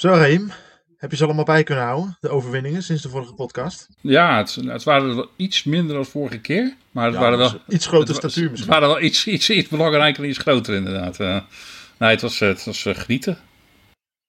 Zo, Raim. Heb je ze allemaal bij kunnen houden, de overwinningen sinds de vorige podcast? Ja, het, het waren wel iets minder dan vorige keer. Maar het Ja, waren wel. iets grotere het wa- statuur Het misschien. waren wel iets, iets, iets belangrijker en iets groter, inderdaad. Eh, nee, het was, eh, het was eh, genieten.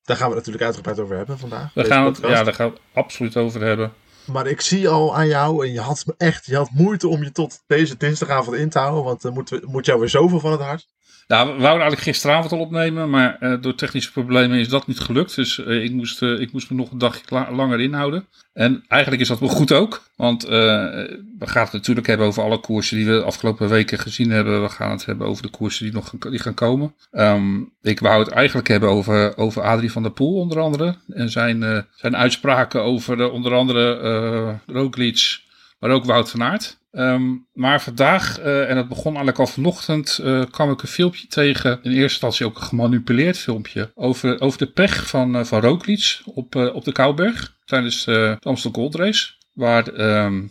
Daar gaan we het natuurlijk uitgebreid over hebben vandaag. We deze gaan het, podcast. ja, daar gaan we het absoluut over hebben. Maar ik zie al aan jou, en je had echt, je had moeite om je tot deze dinsdagavond in te houden, want er moet, moet jou weer zoveel van het hart. Nou, we wouden eigenlijk gisteravond al opnemen, maar eh, door technische problemen is dat niet gelukt. Dus eh, ik, moest, eh, ik moest me nog een dagje la- langer inhouden. En eigenlijk is dat wel goed ook, want we gaan het natuurlijk hebben over alle koersen die we de afgelopen weken gezien hebben. We gaan het hebben over de koersen die nog die gaan komen. Ehm, ik wou het eigenlijk hebben over, over Adrie van der Poel onder andere. En zijn, zijn uitspraken over onder andere Roglic, maar ook Wout van Aert. Ehm, maar vandaag, eh, en dat begon eigenlijk al vanochtend, eh, kwam ik een filmpje tegen. In eerste instantie ook een gemanipuleerd filmpje. Over, over de pech van, eh, van Roglic op, op de Kouberg. Tijdens de Amstel Gold Race. Waar ehm,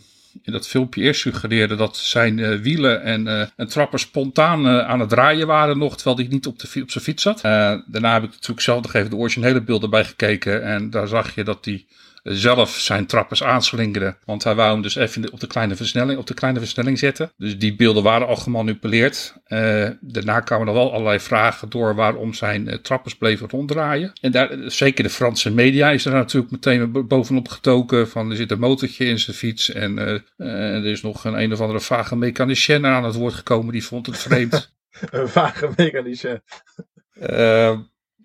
in dat filmpje eerst suggereerde dat zijn wielen en, en trappen spontaan aan het draaien waren nog. Terwijl hij niet op, de, op zijn fiets zat. Daarna heb ik natuurlijk zelf nog even de originele beelden bij gekeken. En daar zag je dat hij zelf zijn trappers aanslingerde. Want hij wou hem dus even op de kleine versnelling, op de kleine versnelling zetten. Dus die beelden waren al gemanipuleerd. Eh, daarna kwamen er wel allerlei vragen door waarom zijn eh, trappers bleven ronddraaien. En daar, zeker de Franse media is er natuurlijk meteen bo- bovenop getoken. Van er zit een motortje in zijn fiets. En eh, eh, er is nog een een of andere vage mechanicien aan het woord gekomen. Die vond het vreemd. Een vage mechanische.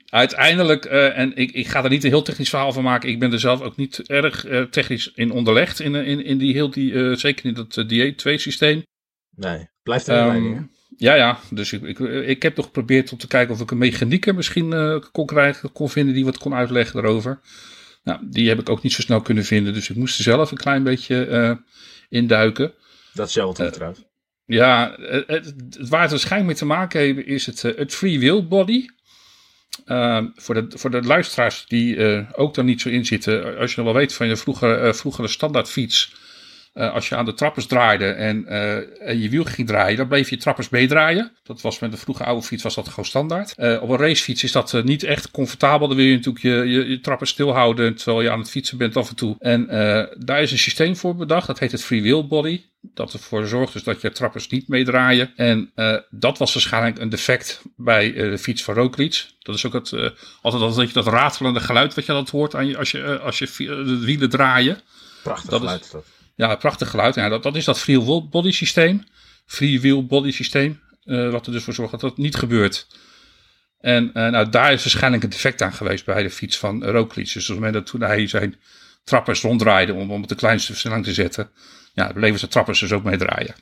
Uiteindelijk, eh, en ik, ik ga er niet een heel technisch verhaal van maken. Ik ben er zelf ook niet erg eh, technisch in onderlegd. In, in, in die heel die, eh, zeker in dat D2 systeem. Nee, blijft een Ehm, leiding. hè? ja, ja. Dus ik, ik, ik heb nog geprobeerd om te kijken of ik een mechanieker misschien kon krijgen, kon vinden die wat kon uitleggen daarover. Nou, die heb ik ook niet zo snel kunnen vinden. Dus ik moest er zelf een klein beetje induiken. Dat is jouw wat trouwens. Ja, het, het, waar het waarschijnlijk mee te maken heeft, is het, het free will body. Ehm, voor, de, voor de luisteraars die eh, ook daar niet zo in zitten. Als je nog wel weet van je vroeger, eh, vroegere standaardfiets. eh, als je aan de trappers draaide en, je wiel ging draaien, dan bleef je trappers meedraaien. Dat was met de vroege oude fiets was dat gewoon standaard. Op een racefiets is dat niet echt comfortabel. Dan wil je natuurlijk je, je, je trappers stilhouden terwijl je aan het fietsen bent af en toe. En daar is een systeem voor bedacht. Dat heet het free will body. Dat ervoor zorgt dus dat je trappers niet meedraaien. En eh, dat was waarschijnlijk een defect bij eh, de fiets van Roglic. Dat is ook het, eh, altijd dat, dat, ratelende geluid wat je dat hoort aan je, als je, als je de wielen draaien. Prachtig dat geluid is dat. Ja, prachtig geluid. Ja, dat, dat is dat free body systeem. Free will body systeem. wat er dus voor zorgt dat dat niet gebeurt. En nou, daar is waarschijnlijk een defect aan geweest bij de fiets van Roglic. Dus op het moment dat toen hij zijn trappers ronddraaide om, om op de kleinste versnelling te zetten. Ja, bleven zijn trappers dus ook meedraaien.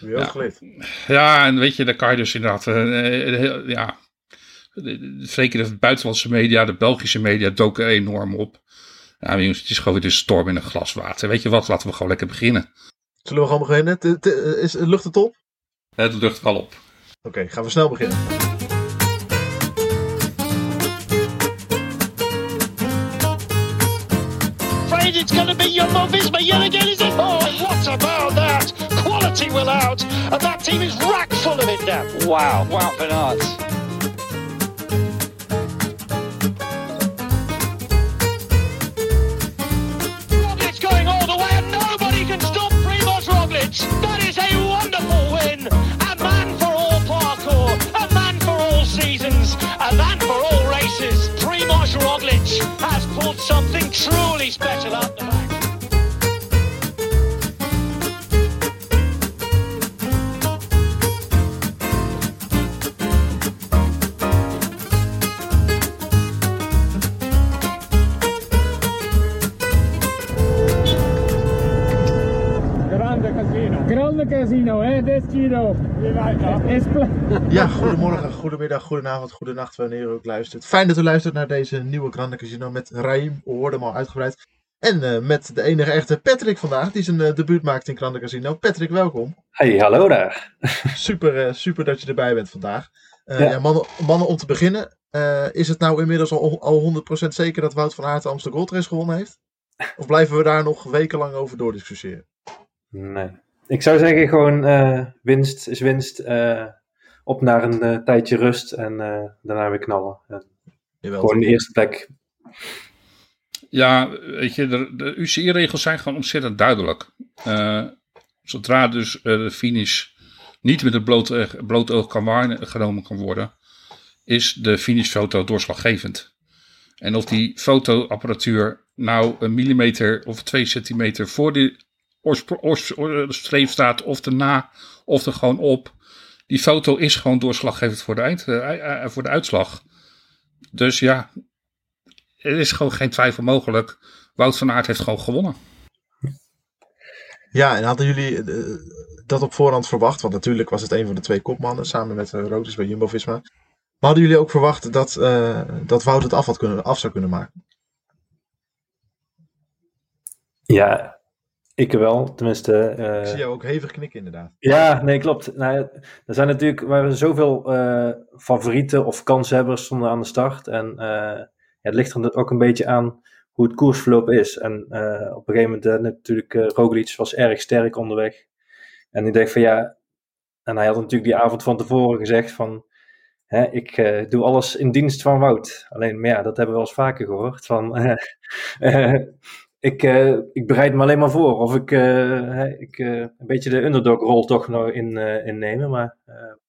Wie ook Ja. Ja, en weet je, dan kan je dus inderdaad, eh, eh, heel- ja, zeker de buitenlandse media, de Belgische media doken er enorm op. Ja, maar jongens, het is gewoon weer de storm in een glas water. Weet je wat, laten we gewoon lekker beginnen. Zullen we gewoon beginnen? T- t- Is, lucht het op? Het lucht wel op. Oké, gaan we snel beginnen. It's going to be Jumbo Visma yet again, is it? Oh, what about that? Quality will out, and that team is rack full of it now. Wow, Wout van Aert. Going all the way, and nobody can stop Primoz Roglic. That is a wonderful win. A man for all parkour, a man for all seasons, a man for all races. Primoz Roglic pulled something truly special out the back. Casino. Hè? Dit Giro. Is Ja, goedemorgen, goedemiddag, goedenavond, goedenacht, wanneer u ook luistert. Fijn dat u luistert naar deze nieuwe Grande Casino met Raim, we hoorden hem al uitgebreid. En eh, met de enige echte Patrick vandaag, die zijn eh, debuut maakt in Grande Casino. Patrick, welkom. Hey, hallo daar. Super, eh, super dat je erbij bent vandaag. Eh, Ja. ja. mannen, mannen, om te beginnen, eh, is het nou inmiddels al, al 100% zeker dat Wout van Aert de Amsterdam Gold Race gewonnen heeft? Of blijven we daar nog wekenlang over doordiscussiëren? Nee. Ik zou zeggen gewoon eh, winst is winst. eh, op naar een eh, tijdje rust en eh, daarna weer knallen. Gewoon de eerste plek Ja, weet je, de, de UCI-regels zijn gewoon ontzettend duidelijk. Eh, zodra dus eh, de finish niet met het blote, blote oog kan waargenomen kan worden, is de finishfoto doorslaggevend. En of die fotoapparatuur nou een millimeter of twee centimeter voor de streep staat, of erna, of er gewoon op. Die foto is gewoon doorslaggevend voor de, eind, uh, voor de uitslag. Dus ja, er is gewoon geen twijfel mogelijk. Wout van Aert heeft gewoon gewonnen. Ja, en hadden jullie uh, dat op voorhand verwacht? Want natuurlijk was het een van de twee kopmannen samen met uh, bij Jumbo-Visma. Maar hadden jullie ook verwacht dat, uh, dat Wout het af, had kunnen, af zou kunnen maken? Ja, ik wel, tenminste. Uh, ik zie jou ook hevig knikken, inderdaad. Ja, nee, klopt. Nou, er zijn natuurlijk waren zoveel uh, favorieten of kanshebbers stonden aan de start. En uh, ja, het ligt er ook een beetje aan hoe het koersverloop is. En op een gegeven moment, natuurlijk, Roglic was erg sterk onderweg. En ik dacht van ja, en hij had natuurlijk die avond van tevoren gezegd van, hè, ik doe alles in dienst van Wout. Alleen, maar ja, dat hebben we wel eens vaker gehoord. Van, ik, uh, ik bereid me alleen maar voor. Of ik, uh, ik uh, een beetje de underdog-rol toch nog in, innemen. Maar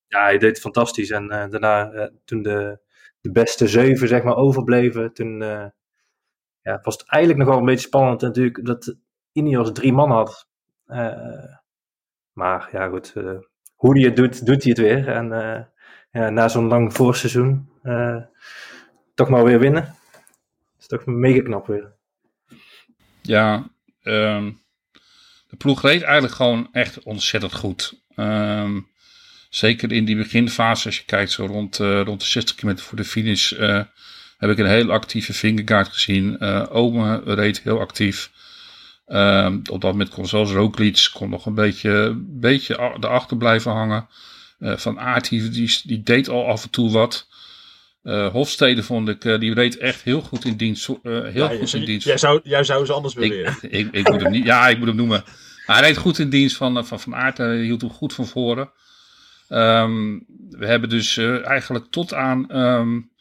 ja, hij deed fantastisch. En daarna, toen de, de beste zeven zeg maar overbleven, toen ja, was het eigenlijk nog wel een beetje spannend natuurlijk dat Ineos drie man had. maar ja, goed. hoe hij het doet, doet hij het weer. En ja, na zo'n lang voorseizoen toch maar weer winnen. Dat is toch mega knap weer. Ja, um, de ploeg reed eigenlijk gewoon echt ontzettend goed. Um, zeker in die beginfase, als je kijkt zo rond, uh, rond de 60 kilometer voor de finish, uh, heb ik een heel actieve Fingergaard gezien. Uh, reed heel actief. Um, op dat moment kon zelfs kon nog een beetje, beetje erachter blijven hangen. van Aert, die, die, deed al af en toe wat. Uh, Hofstede vond ik, uh, die reed echt heel goed in dienst. Uh, heel ja, goed in dienst. Jij zou, jij zou ze anders beweren. Ik, ik, ik, moet hem niet, ja, ik moet hem noemen. Maar hij reed goed in dienst van Van, van Aert. Hij hield hem goed van voren. Um, we hebben dus eigenlijk tot aan um,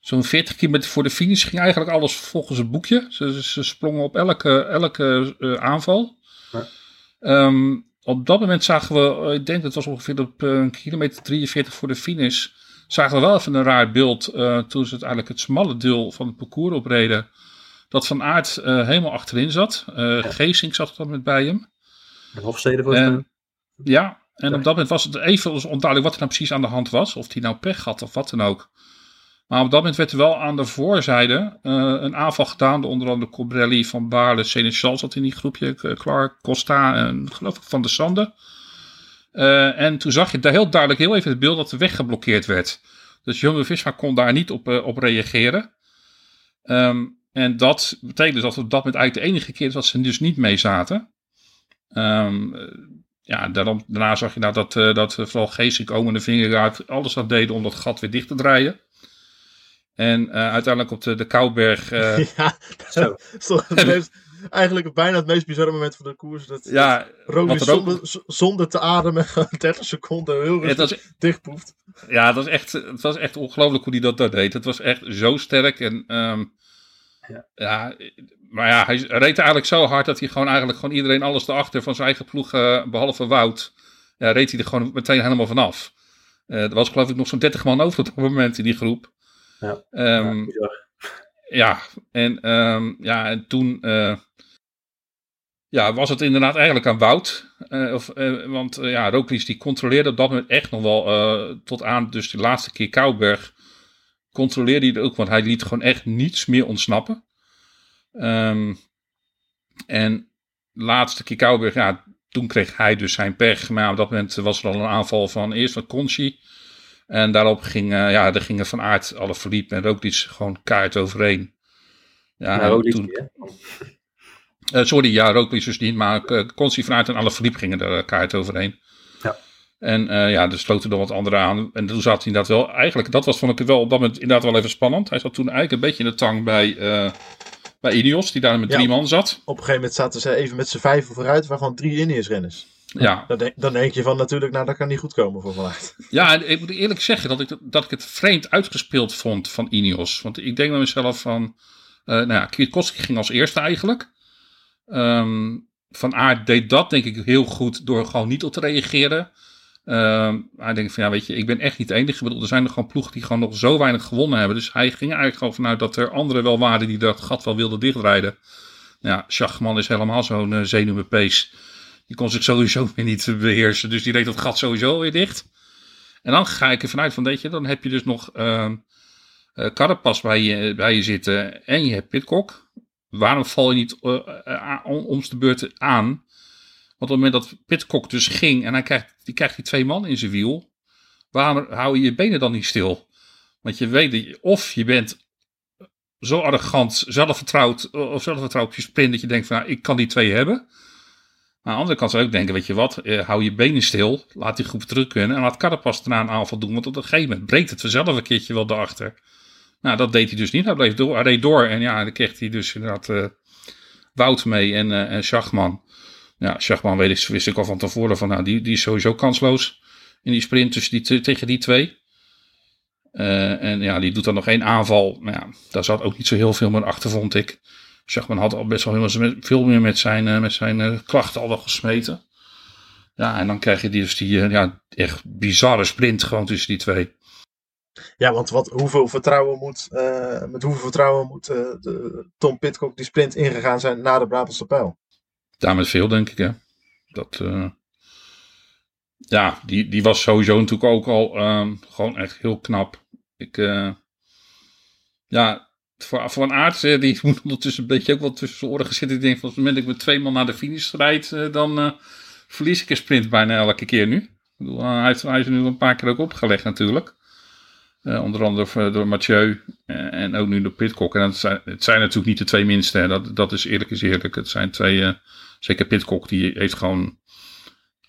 zo'n 40 kilometer voor de finish ging eigenlijk alles volgens het boekje. Ze, ze sprongen op elke, elke aanval. Ja. Um, op dat moment zagen we, ik denk dat het was ongeveer op een kilometer 43 voor de finish zagen we wel even een raar beeld uh, toen ze uiteindelijk het smalle deel van het parcours opreden. Dat Van Aert uh, helemaal achterin zat. Uh. Geesink zat er met bij hem. En Hofstede was en, Ja, en ja. op dat moment was het even onduidelijk wat er nou precies aan de hand was. Of hij nou pech had of wat dan ook. Maar op dat moment werd er wel aan de voorzijde een aanval gedaan. Door onder andere Cobrelli, Van Baarle, Seneschal zat in die groepje. Clark, Costa en geloof ik Van de Sande. Uh, en toen zag je daar heel duidelijk heel even het beeld dat de weg geblokkeerd werd. Dus Jumbo Visma kon daar niet op, uh, op reageren. Um, en dat betekent dus dat op dat moment eigenlijk de enige keer is dat ze dus niet mee zaten. Um, ja, daarom, daarna zag je nou dat, uh, dat vooral Geesink, Omen en de Vingegaard alles aan deden om dat gat weer dicht te draaien. En uiteindelijk op de, de Kouberg... ja, zo. dat eigenlijk bijna het meest bizarre moment van de koers. Dat, ja, zonder, zonder te ademen 30 seconden heel rustig was, dichtpoeft. Ja, het was echt, het was echt ongelooflijk hoe hij dat, dat deed. Het was echt zo sterk. En, um, ja. ja. maar ja, hij reed eigenlijk zo hard dat hij gewoon eigenlijk gewoon iedereen alles erachter van zijn eigen ploeg, uh, behalve Wout, ja, reed hij er gewoon meteen helemaal vanaf. Uh, er was geloof ik nog zo'n 30 man over op dat moment in die groep. Ja, um, ja, ja, en, um, ja, en toen uh, ja, was het inderdaad eigenlijk aan Wout. Uh, of, uh, want ja, Roglic die controleerde op dat moment echt nog wel tot aan dus de laatste keer Kouberg. Controleerde hij het ook, want hij liet gewoon echt niets meer ontsnappen. Um, en laatste keer Kouberg, ja, toen kreeg hij dus zijn pech. Maar op dat moment was er al een aanval van eerst van Conchi. En daarop ging, ja, er gingen van aard alle verliep en Roglic gewoon kaart overheen. Ja, Roglic, toen... Uh, sorry, ja, Roglic dus niet, maar uh, Consi vanuit en alle verliep gingen er kaart overheen. Ja. En uh, ja, er sloten nog wat anderen aan. En toen zat hij inderdaad wel, eigenlijk, dat was vond ik wel op dat moment inderdaad wel even spannend. Hij zat toen eigenlijk een beetje in de tang bij, bij Ineos, die daar met drie man zat. Op een gegeven moment zaten ze even met z'n vijven vooruit, waarvan drie Ineos-renners. Ja. Dan denk, dan denk je van natuurlijk, nou dat kan niet goed komen voor vandaag. Ja, ik moet eerlijk zeggen dat ik, dat ik het vreemd uitgespeeld vond van Ineos. Want ik denk bij mezelf van Eh, nou ja, Kwiatkowski ging als eerste eigenlijk. Ehm, van Aert deed dat denk ik heel goed door gewoon niet op te reageren. Ehm, hij denkt van ja, weet je, ik ben echt niet de enige. Bedoel, er zijn er gewoon ploegen die gewoon nog zo weinig gewonnen hebben. Dus hij ging eigenlijk gewoon vanuit dat er anderen wel waren die dat gat wel wilden dichtrijden. Ja, Schachman is helemaal zo'n uh, zenuwenpees. Die kon zich sowieso weer niet beheersen. Dus die deed dat gat sowieso weer dicht. En dan ga ik er vanuit van, weet je, dan heb je dus nog uh, bij je, bij je zitten en je hebt Pitcock. Waarom val je niet uh, om de beurt aan? Want op het moment dat Pitcock dus ging en hij krijgt, die krijgt die twee man in zijn wiel, waarom hou je je benen dan niet stil? Want je weet dat of je bent zo arrogant, zelfvertrouwd, of zelfvertrouwd op je sprint dat je denkt van, nou, ik kan die twee hebben. Aan de andere kant zou ik denken, weet je wat, eh, hou je benen stil, laat die groep terug kunnen en laat Carapaz erna een aanval doen. Want op een gegeven moment breekt het vanzelf een keertje wel daarachter. Nou, dat deed hij dus niet. Hij bleef door, hij reed door en ja, dan kreeg hij dus inderdaad uh, Wout mee en, uh, Schachman. Ja, Schachman weet ik, wist ik al van tevoren van, nou, die, die is sowieso kansloos in die sprint die, tegen die twee. En ja, die doet dan nog één aanval. Nou ja, daar zat ook niet zo heel veel meer achter, vond ik. Schachman had al best wel heel, veel meer met zijn, uh, met zijn uh, klachten al wel gesmeten. Ja, en dan krijg je die, dus die ja, echt bizarre sprint gewoon tussen die twee. Ja, want wat, hoeveel vertrouwen moet, uh, met hoeveel vertrouwen moet uh, de, Tom Pitcock die sprint ingegaan zijn na de Brabantse pijl? Daar met veel, denk ik. Hè. Dat, uh, ja, die, die was sowieso natuurlijk ook al um, gewoon echt heel knap. Ik, ja, voor, een aard, die moet ondertussen een beetje ook wel tussen zijn oren gezitten. Ik denk, van het moment dat ik met twee man naar de finish rijd, dan verlies ik een sprint bijna elke keer nu. Ik bedoel, hij, heeft, hij is er nu een paar keer ook opgelegd natuurlijk. Onder andere door Mathieu en ook nu door Pitcock. En het zijn, het zijn natuurlijk niet de twee minste. Hè. Dat, dat is eerlijk is eerlijk. Het zijn twee, zeker Pitcock, die heeft gewoon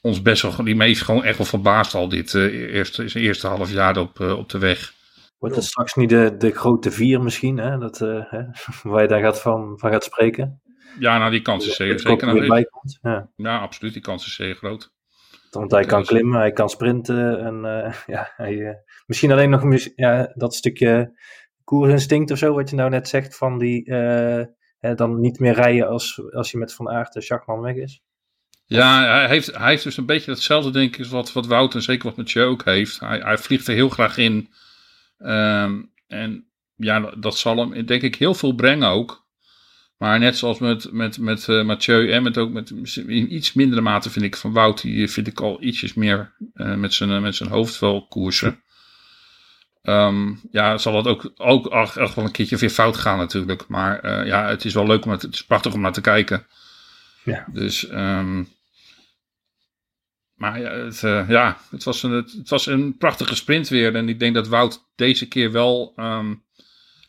ons best wel, die meest gewoon echt wel verbaasd al dit eerste, zijn eerste half jaar op, op de weg. Wordt het straks niet de, de grote vier misschien, hè? Dat, hè? waar je daar gaat van, van gaat spreken? Ja, nou die kans is zeker. zeker bij komt. Ja. ja, absoluut. Die kans is zeer groot. Want hij kan klimmen, hij kan sprinten en uh, ja, hij, uh, misschien alleen nog ja, dat stukje koerinstinct of zo, wat je nou net zegt, van die uh, dan niet meer rijden als, als je met Van Aert en Schachman weg is. Ja, hij heeft, hij heeft dus een beetje hetzelfde, denk ik, wat, wat Wout en zeker wat Mathieu ook heeft. Hij, hij vliegt er heel graag in. Um, en ja, dat zal hem, denk ik, heel veel brengen ook. Maar net zoals met, met, met uh, Mathieu en met ook met in iets mindere mate vind ik van Wout, die vind ik al ietsjes meer uh, met, zijn, met zijn hoofd wel koersen. Um, ja, zal dat ook, ook echt wel een keertje weer fout gaan natuurlijk. Maar uh, ja, het is wel leuk om het, het is prachtig om naar te kijken. Ja. Dus, um, maar ja het, ja, het, was een, het, was een prachtige sprint weer. En ik denk dat Wout deze keer wel... Um,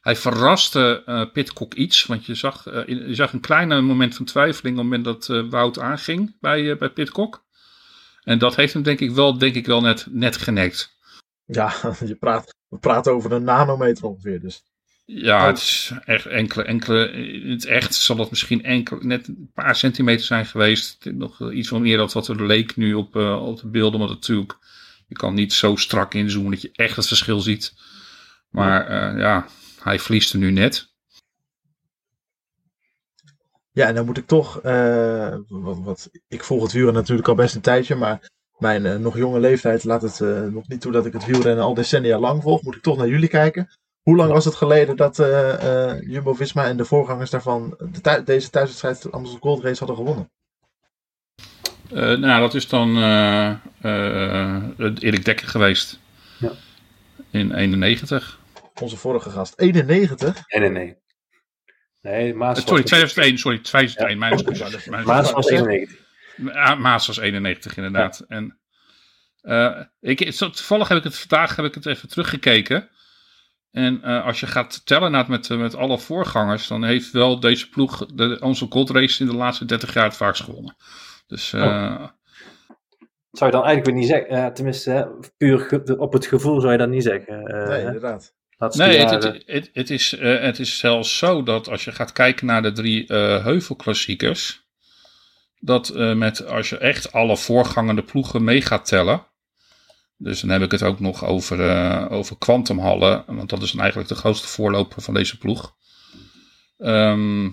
hij verraste uh, Pitcock iets, want je zag, uh, je zag een kleine moment van twijfeling op het moment dat Wout aanging bij, bij Pitcock. En dat heeft hem denk ik wel, denk ik wel net, net genekt. Ja, je praat, we praten over een nanometer ongeveer dus. Ja, het is echt enkele, enkele, in het echt zal het misschien enkel, net een paar centimeter zijn geweest. Nog iets van meer dan wat er leek nu op, op de beelden, want natuurlijk, je kan niet zo strak inzoomen dat je echt het verschil ziet. Maar ja, ja hij verliest er nu net. Ja, en dan moet ik toch, uh, wat, wat, ik volg het wielrennen natuurlijk al best een tijdje, maar mijn nog jonge leeftijd laat het nog niet toe dat ik het wielrennen al decennia lang volg. Moet ik toch naar jullie kijken. Hoe lang was het geleden dat Jumbo-Visma en de voorgangers daarvan de deze thuiswedstrijd Amsterdam Gold Race hadden gewonnen? nou, dat is dan Erik Dekker geweest. Ja. In 91 onze vorige gast. 91? Nee, nee, nee. Nee, Maas uh, sorry, 2001. Sorry, 2001. Ja. Mijn excuses. Maas was 91. Ja, Maas was 91 inderdaad. Ja. En uh, ik, toevallig heb ik het vandaag heb ik het even teruggekeken. En uh, als je gaat tellen met, met alle voorgangers, dan heeft wel deze ploeg de, onze gold race in de laatste 30 jaar het vaakst gewonnen. Dus uh, oh. Zou je dan eigenlijk weer niet zeggen, uh, tenminste, puur op het gevoel zou je dat niet zeggen. nee, inderdaad. Nee, het, het, het, het, is, uh, het is zelfs zo dat als je gaat kijken naar de drie uh, heuvelklassiekers, dat uh, met, als je echt alle voorgangende ploegen mee gaat tellen, dus dan heb ik het ook nog over, over Quantumhallen, want dat is eigenlijk de grootste voorloper van deze ploeg. ehm,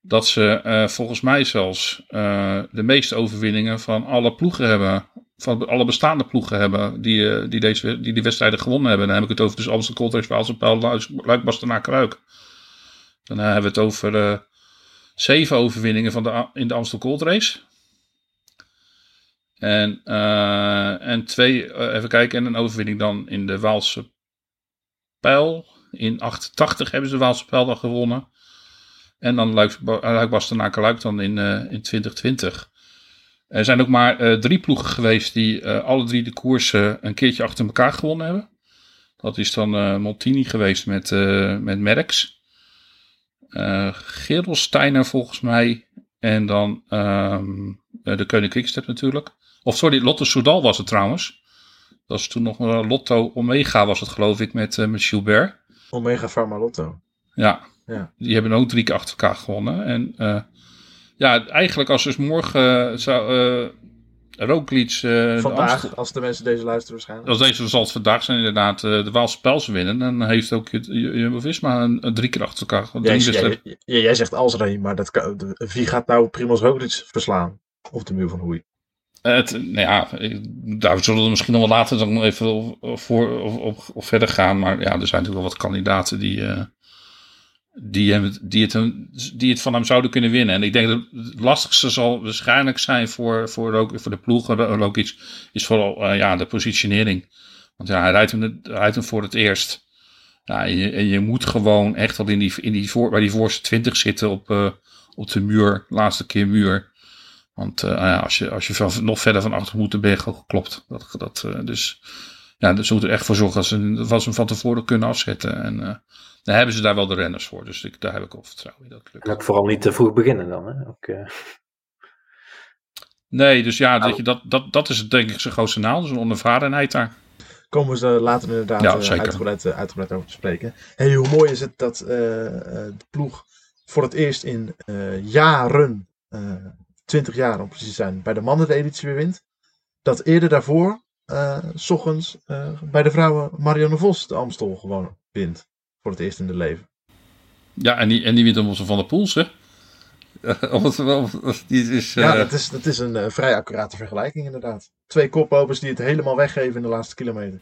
dat ze eh, volgens mij zelfs eh, de meeste overwinningen van alle ploegen hebben. Van alle bestaande ploegen hebben die, die, deze, die wedstrijden gewonnen hebben. Dan heb ik het over dus Amsterdam Cold Race, Waalse Luik, Luik, Bastenaken, Ruik. Dan hebben we het over zeven overwinningen van de, in de Amstel Gold Race. En, eh, en twee, eh, even kijken, en een overwinning dan in de Waalse Pijl. In 88 hebben ze de Waalse Pijl dan gewonnen. En dan Luik, Bastenaken Luik dan in, eh, in 2020. Er zijn ook maar eh, drie ploegen geweest die eh, alle drie de koersen een keertje achter elkaar gewonnen hebben. Dat is dan eh Montini geweest met, eh met Merckx. Eh Gerolsteiner volgens mij. En dan ehm, eh, de Koning Quickstep natuurlijk. Of sorry, Lotto Soudal was het trouwens. Dat is toen nog Lotto Omega was het geloof ik met, eh, met Gilbert. Omega Pharma Lotto. Ja. Ja. Die hebben ook drie keer achter elkaar gewonnen. En eh, ja, eigenlijk als dus morgen eh, zou uh, Roglic... de Vandaag, Amstel- als de mensen deze luisteren waarschijnlijk. als deze zal het vandaag zijn inderdaad de Waalse Pijls winnen. Dan heeft ook Jumbo-Visma een, een drie keer achter elkaar. gewonnen. Jij, jij, jij- jij zegt als Ray, maar dat kan, de- wie gaat nou Primoz Roglic verslaan? Of de muur van Hoei? Het, nou ja, daar zullen we misschien nog wel later dan even voor, op, op verder gaan. Maar ja, er zijn natuurlijk wel wat kandidaten die, eh, die, die, het, die het van hem zouden kunnen winnen. En ik denk dat het lastigste zal waarschijnlijk zijn voor, voor, voor de ploegen. Roglic is vooral eh, ja, de positionering. Want ja, hij rijdt hem, rijdt hem voor het eerst. Ja, en, je, en je moet gewoon echt al in die, in die voor, bij die voorste 20 zitten op, eh, op de muur, laatste keer muur. Want eh, ja, als je, als je van, nog verder van achter moet, dan ben je gewoon geklopt. Dat, dat, eh, dus ja, dus ze moeten er echt voor zorgen dat ze, dat ze hem van tevoren kunnen afzetten. En eh daar hebben ze daar wel de renners voor. Dus ik, daar heb ik wel vertrouwen in dat lukt. En ook vooral niet te vroeg beginnen dan. Hè? Ook, eh, Nee, dus ja, dat, Nou. je, dat, dat, dat is het denk ik zijn grootste naal. Dus een onervarenheid daar. Komen we ze later inderdaad Ja, uitgebreid, uitgebreid over te spreken. Hey, hoe mooi is het dat eh, eh, de ploeg voor het eerst in eh, jaren, eh 20 jaar om precies te zijn, bij de mannen de editie weer wint. Dat eerder daarvoor, s ochtends, eh, bij de vrouwen Marianne Vos de Amstel gewoon wint. Voor het eerst in het leven. Ja, en die, en die wint hem onze Van der Poels, hè? Of het- of- of- die is, Ja, eh, dat is, dat is een vrij accurate vergelijking inderdaad. Twee koplopers die het helemaal weggeven in de laatste kilometer.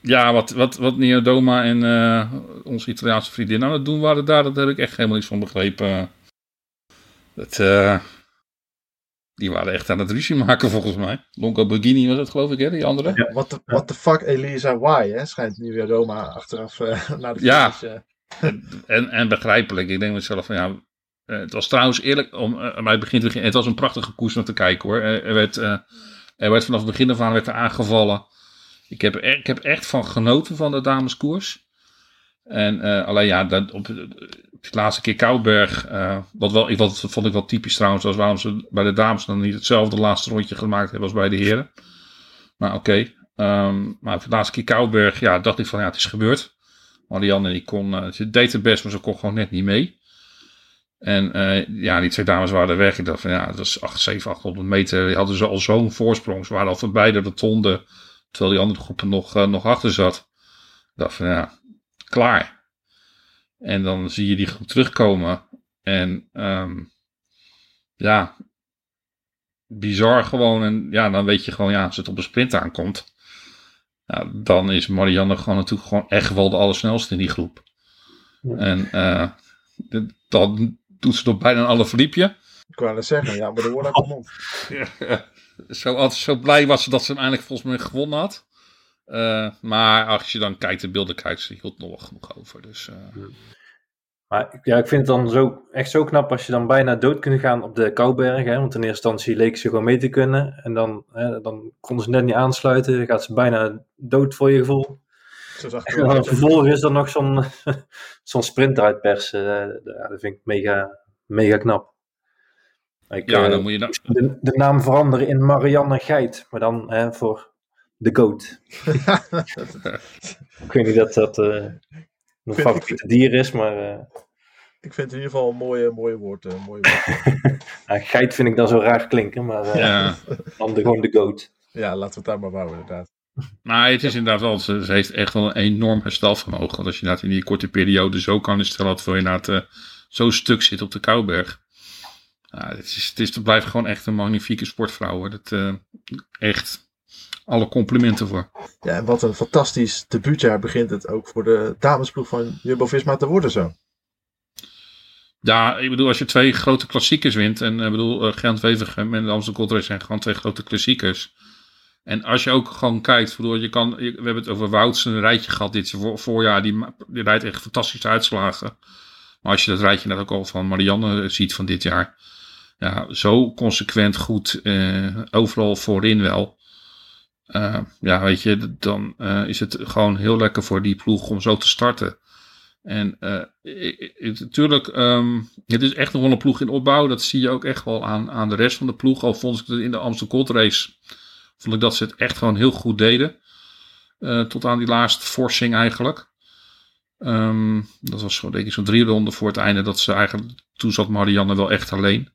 ja, wat, wat, wat Neodoma en eh, onze Italiaanse vriendin aan het doen waren daar, dat heb ik echt helemaal niets van begrepen. Dat, die waren echt aan het ruzie maken volgens mij. Longo Borghini was het geloof ik, hè, die andere? Ja. What the, what the fuck Elisa Why, hè? Schijnt Nieuwe Roma achteraf eh, naar de Ja. finish, eh, En, en begrijpelijk. Ik denk mezelf van ja. eh, Het was trouwens eerlijk, om bij het begin te beginnen, het was een prachtige koers om te kijken hoor. Er er werd, eh, er werd vanaf het begin af aan werd er aangevallen. Ik heb, er, ik heb echt van genoten van de dameskoers. En eh, alleen ja, dat, op, de laatste keer Kouwberg, eh, wat, wel, ik- vond ik wel typisch trouwens, was waarom ze bij de dames dan niet hetzelfde laatste rondje gemaakt hebben als bij de heren. Maar oké. Ehm, maar de laatste keer Kouwberg, ja, dacht ik van ja, het is gebeurd. Marianne die kon, eh, ze deed het best, maar ze kon gewoon net niet mee. En ja, die twee dames waren er weg. Ik dacht van ja, dat was 8, 7, 800 meter. Die hadden ze al zo'n voorsprong. Ze waren al voorbij de tonde. Terwijl die andere groepen nog, nog achter zat. Ik dacht van ja, klaar. En dan zie je die groep terugkomen. En ehm, ja, bizar gewoon. En ja, dan weet je gewoon, ja, als het op een sprint aankomt. Ja, dan is Marianne gewoon natuurlijk gewoon echt wel de allersnelste in die groep. Ja. En eh, dit- dan doet ze nog bijna een alle verliepje. Ik wou net zeggen, ja, maar de woorden de mond. zo, zo blij was ze dat ze hem eindelijk volgens mij gewonnen had. Eh, maar als je dan kijkt, de beelden kijkt, ze hield nog wel genoeg over. Dus eh, Maar ik- ja, ik vind het dan zo, echt zo knap als je dan bijna dood kunt gaan op de Kouberg. Hè? Want in eerste instantie leek ze gewoon mee te kunnen. En dan, hè, dan konden ze net niet aansluiten. Dan gaat ze bijna dood voor je gevoel. Zo zag ik En dan vervolgens is er nog zo'n zo'n sprint eruit persen. Eh, ja, dat vind ik mega, mega knap. Ik, ja, dan moet je dan. de, de naam veranderen in Marianne Geit. Maar dan hè, voor de goat. ik weet niet dat dat eh mijn ik- favoriete dier is, maar... eh, Ik vind het in ieder geval een mooie, mooie woord. eh, mooie woord. Geit vind ik dan zo raar klinken, maar eh, Ja. dan de, gewoon de goat. ja, laten we het daar maar bouwen inderdaad. Maar het is inderdaad wel, ze, ze heeft echt wel een enorm herstelvermogen. Want als je inderdaad in die korte periode zo kan herstellen, dat wil je inderdaad, eh, zo stuk zit op de Kouberg. Het, is, het, is, het blijft gewoon echt een magnifieke sportvrouw. Hoor. Dat, uh, echt alle complimenten voor. Ja, en wat een fantastisch debuutjaar begint het ook voor de damesploeg van Jumbo-Visma te worden zo. Ja, ik bedoel, als je twee grote klassiekers wint. En ik bedoel, uh, Gent-Wevergem en de Amsterdam Gold Race zijn gewoon twee grote klassiekers. En als je ook gewoon kijkt, bedoel, je kan, we hebben het over Wouts een rijtje gehad dit voorjaar. Die, die rijdt echt fantastische uitslagen. Maar als je dat rijtje net ook al van Marianne ziet van dit jaar. Ja, zo consequent goed. Uh, overal voorin wel. Uh, ja, weet je, dan uh, is het gewoon heel lekker voor die ploeg om zo te starten. En natuurlijk, um, het is echt nog wel een ploeg in opbouw. Dat zie je ook echt wel aan, aan de rest van de ploeg. Al vond ik het in de Amsterdam Gold Race, vond ik dat ze het echt gewoon heel goed deden. tot aan die laatste forcing eigenlijk. Um, dat was gewoon denk ik zo'n drie ronden voor het einde. Dat ze eigenlijk, toen zat Marianne wel echt alleen.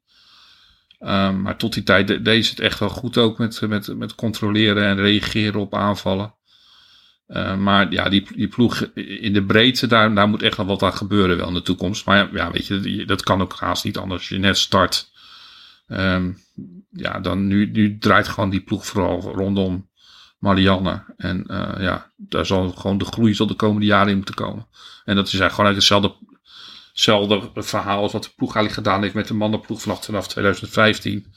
Um, maar tot die tijd de, deed ze het echt wel goed ook met, met, met controleren en reageren op aanvallen. Uh, maar ja, die, die ploeg in de breedte, daar, daar moet echt nog wat aan gebeuren wel in de toekomst. Maar ja, weet je, dat kan ook haast niet anders. Je net start, um, ja, dan nu, nu draait gewoon die ploeg vooral rondom Marianne. En uh, ja, daar zal gewoon de groei zal de komende jaren in moeten komen. En dat is eigenlijk gewoon hetzelfde, hetzelfde verhaal als wat de ploeg eigenlijk gedaan heeft met de mannenploeg vanaf, vanaf 2015.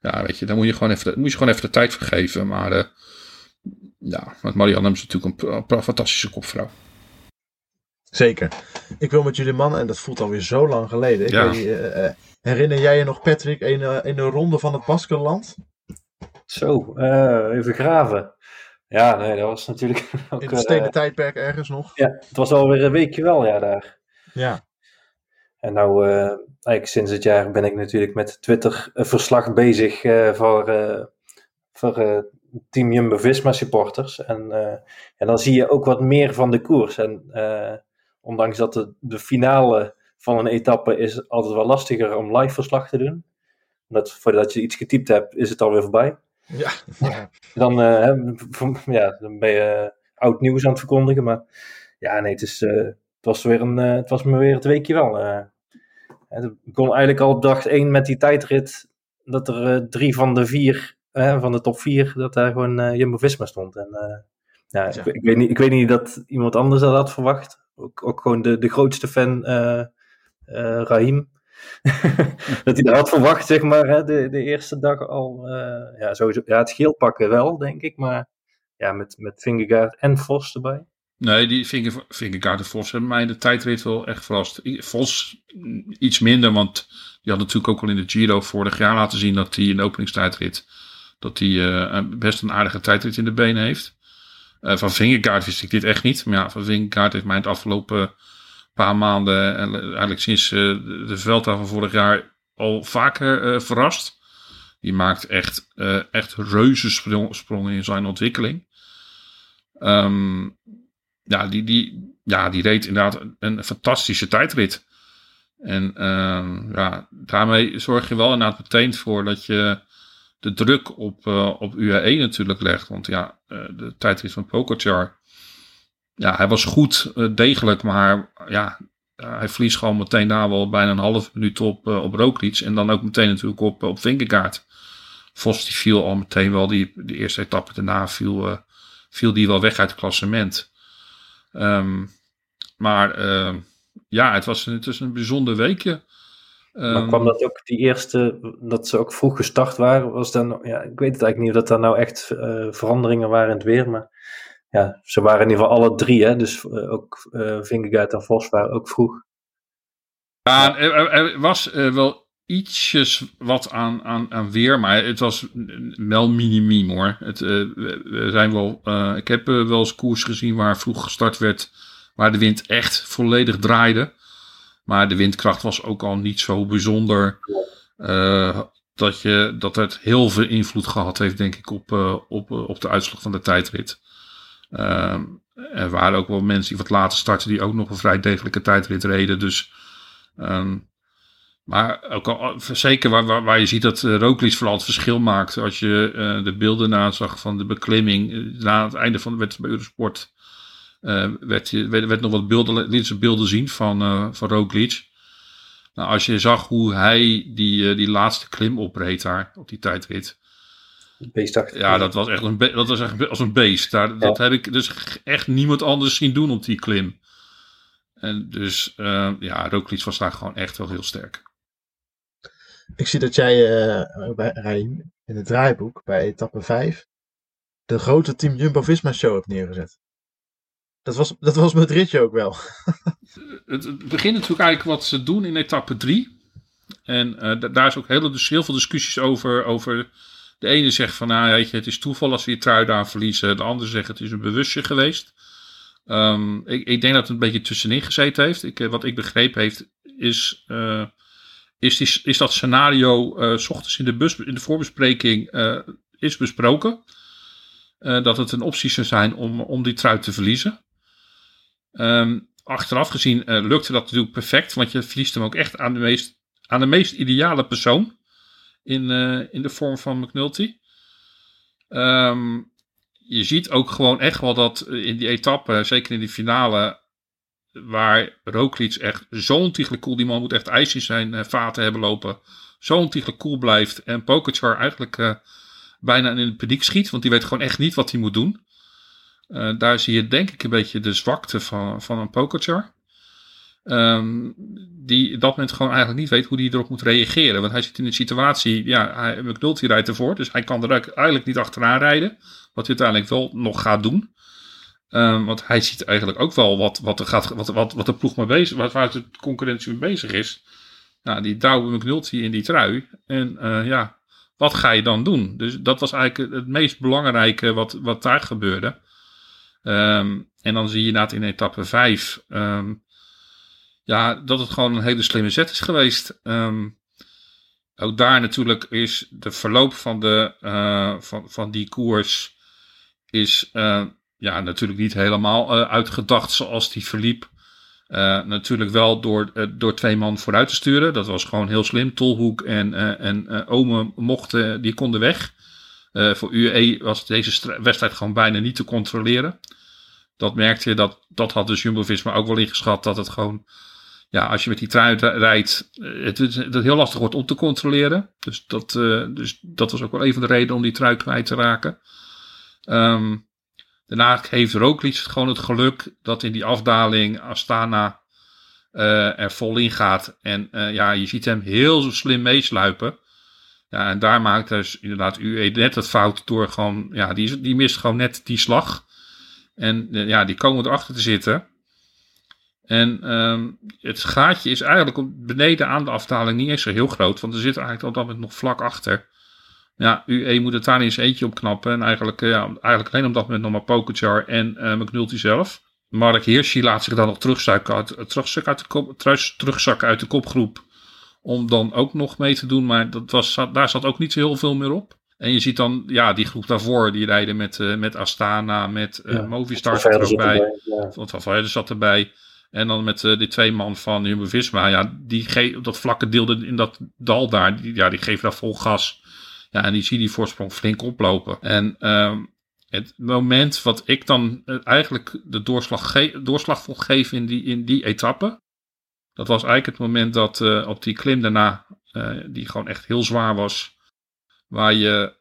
Ja, weet je, dan moet je gewoon even, moet je gewoon even de tijd vergeven. Maar uh, ja, met Marianne is natuurlijk een, een fantastische kopvrouw. Zeker. Ik wil met jullie mannen, en dat voelt alweer zo lang geleden. Ik Ja. weet, eh, eh, herinner jij je nog, Patrick, een, eh, een ronde van het Baskenland? Zo, eh, even graven. Ja, nee, dat was natuurlijk ook... In het eh, stenen tijdperk ergens nog? ja, het was alweer een weekje wel, ja, daar. Ja. En nou, eh, eigenlijk sinds het jaar ben ik natuurlijk met Twitter een verslag bezig eh, voor, eh, voor eh, Team Jumbo-Visma supporters. En, eh, en dan zie je ook wat meer van de koers. En eh, ondanks dat de, de finale van een etappe is altijd wel lastiger om live verslag te doen. Omdat voordat je iets getypt hebt, is het alweer voorbij. Ja. Dan, eh, ja, dan ben je oud nieuws aan het verkondigen. Maar ja, nee, het, is, eh, het, was, weer een, eh, het was me weer het weekje wel. Het begon eigenlijk al op dag één met die tijdrit. Dat er eh, drie van de vier, eh, van de top vier, dat daar gewoon eh, Jumbo-Visma stond. En ja, Ja. Ik, ik, weet niet, ik weet niet dat iemand anders dat had verwacht. Ook, ook gewoon de, de grootste fan, eh, Rahim. dat hij dat had verwacht, zeg maar, hè, de, de eerste dag al. ja, sowieso, ja, het geel pakken wel, denk ik. Maar ja, met, met Vingegaard en Vos erbij. Nee, die Vingegaard en Vos hebben mij de tijdrit wel echt verrast. Vos mm, iets minder, want die had natuurlijk ook al in de Giro vorig jaar laten zien dat hij in de openingstijdrit dat hij eh, best een aardige tijdrit in de benen heeft. Eh, van Vingegaard wist ik dit echt niet. Maar ja, van Vingegaard heeft mij het afgelopen paar maanden, en eigenlijk sinds eh, de Vuelta van vorig jaar, al vaker verrast. Die maakt echt, echt reuze sprong- sprongen in zijn ontwikkeling. Ehm, ja, die, die, ja, die reed inderdaad een, fantastische tijdrit. En ehm, ja, daarmee zorg je wel inderdaad meteen voor dat je de druk op, eh, op UAE natuurlijk legt. Want ja, eh, de tijdrit van Pogacar, ja, hij was goed, eh, degelijk, maar ja, hij verliest gewoon meteen daar wel bijna een half minuut op, op Roglic. En dan ook meteen natuurlijk op, op Vingegaard. Vos die viel al meteen wel, die, de eerste etappe daarna viel, viel die wel weg uit het klassement. Ehm, maar ehm, ja, het was, het was een bijzonder weekje. Maar Ehm, kwam dat ook die eerste, dat ze ook vroeg gestart waren? Was dan, ja, ik weet het eigenlijk niet of dat daar nou echt eh, veranderingen waren in het weer. Maar ja, ze waren in ieder geval alle drie, hè? Dus eh, ook eh Vingegaard en Vos waren ook vroeg. Ja, er, er- was eh, wel ietsjes wat aan, aan, aan weer, maar het was wel minimum hoor. Het, eh, we zijn wel, eh, ik heb eh, wel eens koers gezien waar vroeg gestart werd, waar de wind echt volledig draaide. Maar de windkracht was ook al niet zo bijzonder dat, je, dat het heel veel invloed gehad heeft, denk ik, op, op, op de uitslag van de tijdrit. Ehm, er waren ook wel mensen die wat later startten, die ook nog een vrij degelijke tijdrit reden. Dus Ehm, maar ook al, zeker waar, waar, waar je ziet dat uh, Roglic vooral het verschil maakt. Als je uh, de beelden nazag van de beklimming. Uh, na het einde van de wedstrijd bij Eurosport. werd, je, werd, werd nog wat beelden, liet ze beelden zien van, van Roglic. Nou, als je zag hoe hij die, eh, die laatste klim opreed daar op die tijdrit. Beestachtig. Ja, dat was echt een, dat was echt als een beest. Daar, Dat heb ik dus echt niemand anders zien doen op die klim. En dus, eh, ja, Roglic was daar gewoon echt wel heel sterk. Ik zie dat jij eh, bij in het draaiboek bij etappe 5 de grote Team Jumbo-Visma show hebt neergezet. Dat was, dat was met ritje ook wel. Het, begint natuurlijk eigenlijk wat ze doen in etappe 3. En eh, da- daar is ook hele, dus heel veel discussies over, over. De ene zegt van, nou, weet je, het is toeval als we die trui daar verliezen. De andere zegt het is een bewustje geweest. Ehm, ik, ik denk dat het een beetje tussenin gezeten heeft. Ik, eh, wat ik begrepen heeft, is, is, is dat scenario eh, ochtends in de, bus, in de voorbespreking eh, is besproken. Eh, dat het een optie zou zijn om, om die trui te verliezen. Ehm, achteraf gezien lukte dat natuurlijk perfect, want je verliest hem ook echt aan de meest, aan de meest ideale persoon in, in de vorm van McNulty. Ehm, je ziet ook gewoon echt wel dat in die etappe, zeker in die finale, waar Roglic echt zo ontiegelijk cool, die man moet echt ijs in zijn eh, vaten hebben lopen, zo ontiegelijk cool blijft en Pogacar eigenlijk eh, bijna in de paniek schiet, want die weet gewoon echt niet wat hij moet doen. Eh, daar zie je denk ik een beetje de zwakte van, van een Pogacar. Ehm, die op dat moment gewoon eigenlijk niet weet hoe hij erop moet reageren. Want hij zit in een situatie, ja, hij, rijdt ervoor, dus hij kan er eigenlijk niet achteraan rijden. Wat hij uiteindelijk wel nog gaat doen. Ehm, want hij ziet eigenlijk ook wel wat, wat, er gaat, wat, wat, wat de ploeg mee bezig waar, waar de concurrentie mee bezig is. Nou, die douwen McNulty in die trui. En eh, ja, wat ga je dan doen? Dus dat was eigenlijk het meest belangrijke wat, wat daar gebeurde. Ehm, en dan zie je inderdaad in etappe 5 ja, dat het gewoon een hele slimme zet is geweest. Ehm, ook daar natuurlijk is de verloop van, de, eh, van, van die koers is eh, ja, natuurlijk niet helemaal eh, uitgedacht zoals die verliep. Eh, natuurlijk wel door, eh, door twee man vooruit te sturen. Dat was gewoon heel slim. Tolhoek en, en Ome mochten, die konden weg. Voor UE was deze wedstrijd gewoon bijna niet te controleren. Dat merkte je, dat, dat had dus Jumbo-Visma ook wel ingeschat. Dat het gewoon, ja, als je met die trui ri- rijdt, het, het heel lastig wordt om te controleren. Dus dat, dus dat was ook wel een van de redenen om die trui kwijt te raken. Ehm, daarna heeft Roglic gewoon het geluk dat in die afdaling Astana eh, er vol in gaat. En eh, ja, je ziet hem heel slim meesluipen. Ja, en daar maakt dus inderdaad UE net het fout door gewoon, ja, die, die mist gewoon net die slag. En eh, ja, die komen erachter te zitten. En ehm, het gaatje is eigenlijk beneden aan de afdaling niet eens zo heel groot, want er zit eigenlijk moment nog vlak achter. Ja, UE moet het daar eens eentje op knappen. En eigenlijk, eh, ja, eigenlijk alleen op dat moment nog maar Pogacar en eh McNulty zelf. Mark Hirschi laat zich dan nog terugzakken uit, eh, terugzakken uit, de kop, terug- terugzakken uit de kopgroep. Om dan ook nog mee te doen. Maar dat was, daar zat ook niet zo heel veel meer op. En je ziet dan, ja, die groep daarvoor, die rijden met, eh, met Astana, met eh, Ja, Movistar zat er ook bij. ja. Want Van Verder zat erbij. En dan met eh, die twee man van Jumbo-Visma. Ja, die ge- dat vlakke deel in dat dal daar. Die, ja, die geven daar vol gas. Ja, en die zie die voorsprong flink oplopen. En ehm, het moment wat ik dan eh, eigenlijk de doorslag, doorslag vond geven in die, in die etappe. Dat was eigenlijk het moment dat eh, op die klim daarna, eh, die gewoon echt heel zwaar was. Waar je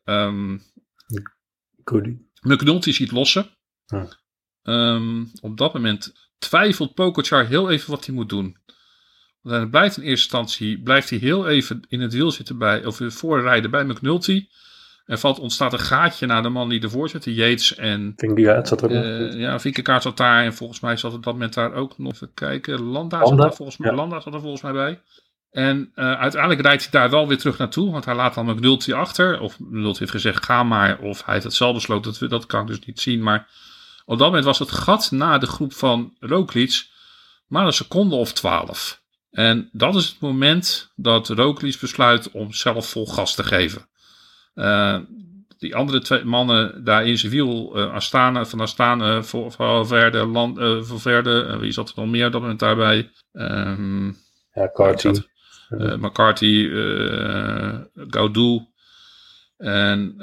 Cody. McNulty ziet lossen. Ja. Ehm, op dat moment twijfelt Pogacar heel even wat hij moet doen. Want hij blijft in eerste instantie blijft hij heel even in het wiel zitten bij, of voorrijden bij McNulty. Er valt, ontstaat een gaatje naar de man die ervoor zit, de Yates. En het zat er ook nog. eh ja, zat daar. En volgens mij zat op dat moment daar ook nog even kijken. Landa, zat Landa? daar volgens mij, Ja. Landa zat er volgens mij bij. En eh, uiteindelijk rijdt hij daar wel weer terug naartoe. Want hij laat dan McNulty achter. Of McNulty heeft gezegd ga maar. Of hij heeft het zelf besloten. Dat, dat kan ik dus niet zien. Maar op dat moment was het gat na de groep van Roglic maar een seconde of twaalf. En dat is het moment dat Roglic besluit om zelf vol gas te geven. Eh, die andere twee mannen daar in eh Astana, van Astana, voor Valverde, Land, eh Valverde, wie zat er nog meer op dat moment daarbij? Ehm Ja, McCarthy, eh Gaudu. En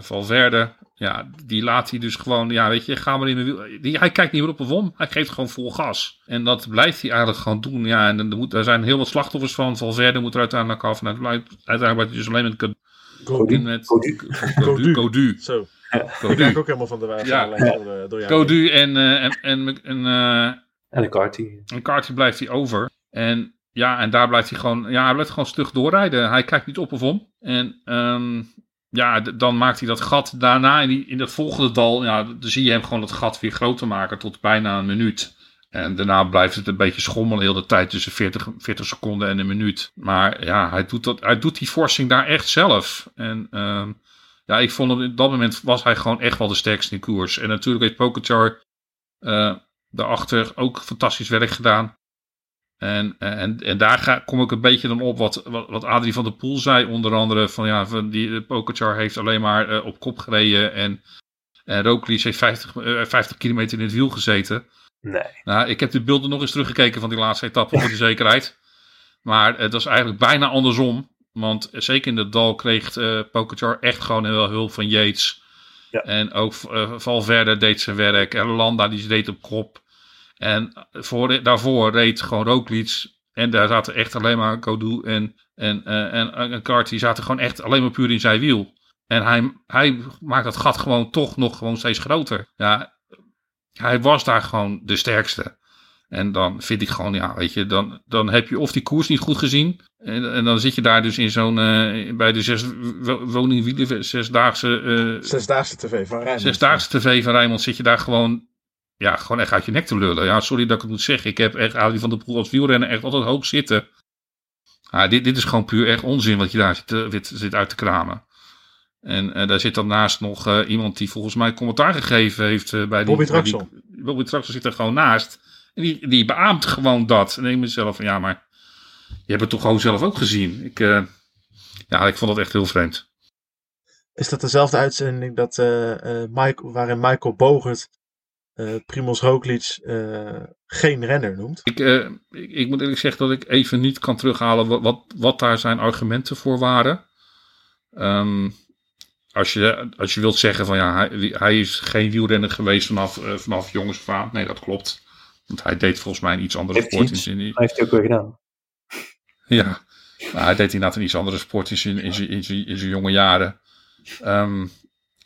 Valverde, ja, die laat hij dus gewoon, ja, weet je, ga maar in de wiel. Die, hij kijkt niet meer op een wom, hij geeft gewoon vol gas. En dat blijft hij eigenlijk gewoon doen. Ja, en er, moet, er zijn heel wat slachtoffers van. Valverde moet er uiteindelijk af. En uiteindelijk uiteindelijk wordt hij dus alleen met Godu. met Codu. Codu. Codu. Zo. Ik Codu. kijk ook helemaal van de wijze Ja. door, eh, door jou. Codu en, eh, en, en, en, eh, En een kartie. een kaartje blijft hij over. En ja, en daar blijft hij gewoon, ja, hij blijft gewoon stug doorrijden. Hij kijkt niet op of om. En ehm, ja, dan maakt hij dat gat daarna in, die, in dat volgende dal. Ja, dan zie je hem gewoon het gat weer groter maken tot bijna een minuut. En daarna blijft het een beetje schommelen heel de tijd tussen 40, 40 seconden en een minuut. Maar ja, hij doet, dat, hij doet die forcing daar echt zelf. En ehm, ja, ik vond hem, op dat moment was hij gewoon echt wel de sterkste in koers. En natuurlijk heeft Pogacar eh daarachter ook fantastisch werk gedaan. En, en, en daar ga, kom ik een beetje dan op wat, wat, Adrie van der Poel zei. Onder andere van ja, van die de Pogacar heeft alleen maar eh, op kop gereden. En, en Roglic heeft 50, eh, 50 kilometer in het wiel gezeten. Nee. Nou, ik heb de beelden nog eens teruggekeken van die laatste etappe voor de zekerheid. Maar het was eigenlijk bijna andersom. Want zeker in de dal kreeg eh Pogacar echt gewoon heel veel hulp van Yates. Ja. En ook eh, Valverde deed zijn werk. En Landa die reed op kop. En voor, daarvoor reed gewoon Roglic. En daar zaten echt alleen maar Codu en, en, eh, en, en Kart. Die zaten gewoon echt alleen maar puur in zijn wiel. En hij, hij maakt dat gat gewoon toch nog gewoon steeds groter. Ja, hij was daar gewoon de sterkste. En dan vind ik gewoon, ja, weet je, dan, dan heb je of die koers niet goed gezien. En, en dan zit je daar dus in zo'n, eh, bij de zes wo- woningwielen, zesdaagse, eh Zesdaagse tv van Rijnmond. zesdaagse tv van Rijnmond, zit je daar gewoon, ja, gewoon echt uit je nek te lullen. Ja, sorry dat ik het moet zeggen. Ik heb echt Audi van de Poel als wielrenner echt altijd hoog zitten. Ja, dit, dit is gewoon puur echt onzin wat je daar zit, te- zit, uit te kramen. En eh, daar zit dan naast nog eh, iemand die volgens mij commentaar gegeven heeft eh, bij die... Bobby die- Traxel. Bobby Traxel zit er gewoon naast. En die, die beaamt gewoon dat. En ik mezelf van ja, maar je hebt het toch gewoon zelf ook gezien. Ik, eh, ja, ik vond dat echt heel vreemd. Is dat dezelfde uitzending dat, eh, eh, Mike, waarin Michael Bogert eh Primoz Roglic eh, geen renner noemt? Ik, eh, ik, ik moet eerlijk zeggen dat ik even niet kan terughalen wat, wat, wat daar zijn argumenten voor waren. Ehm, als, je, als je wilt zeggen van ja, hij, hij is geen wielrenner geweest vanaf, vanaf jongens af aan. Nee, dat klopt. Want hij deed volgens mij een iets andere Heeft sport. iets. in zijn- Dat heeft hij ook weer gedaan. Ja, maar hij deed inderdaad een iets andere sport in zijn, in zijn, in zijn, in zijn jonge jaren. Ehm,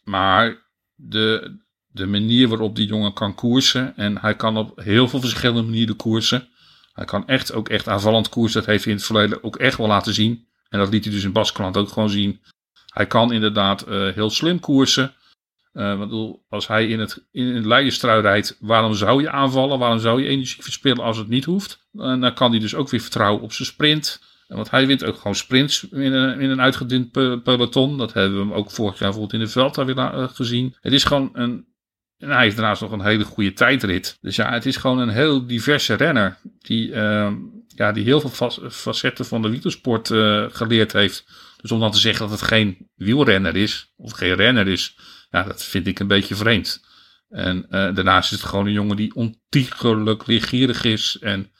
maar de, de manier waarop die jongen kan koersen. En hij kan op heel veel verschillende manieren koersen. Hij kan echt ook echt aanvallend koersen. Dat heeft hij in het verleden ook echt wel laten zien. En dat liet hij dus in Baskeland ook gewoon zien. Hij kan inderdaad eh, heel slim koersen. Eh, als hij in het, in het leiderstrui rijdt, waarom zou je aanvallen? Waarom zou je energie verspillen als het niet hoeft? En dan kan hij dus ook weer vertrouwen op zijn sprint. Want hij wint ook gewoon sprints in een, in een uitgedund pe- peloton. Dat hebben we hem ook vorig jaar bijvoorbeeld in de veld weer eh, gezien. Het is gewoon een. En hij heeft daarnaast nog een hele goede tijdrit. Dus ja, het is gewoon een heel diverse renner. Die, ehm, ja, die heel veel fa- facetten van de wielersport eh, geleerd heeft. Dus om dan te zeggen dat het geen wielrenner is, of geen renner is, ja, dat vind ik een beetje vreemd. En eh, daarnaast is het gewoon een jongen die ontiegelijk leergierig is en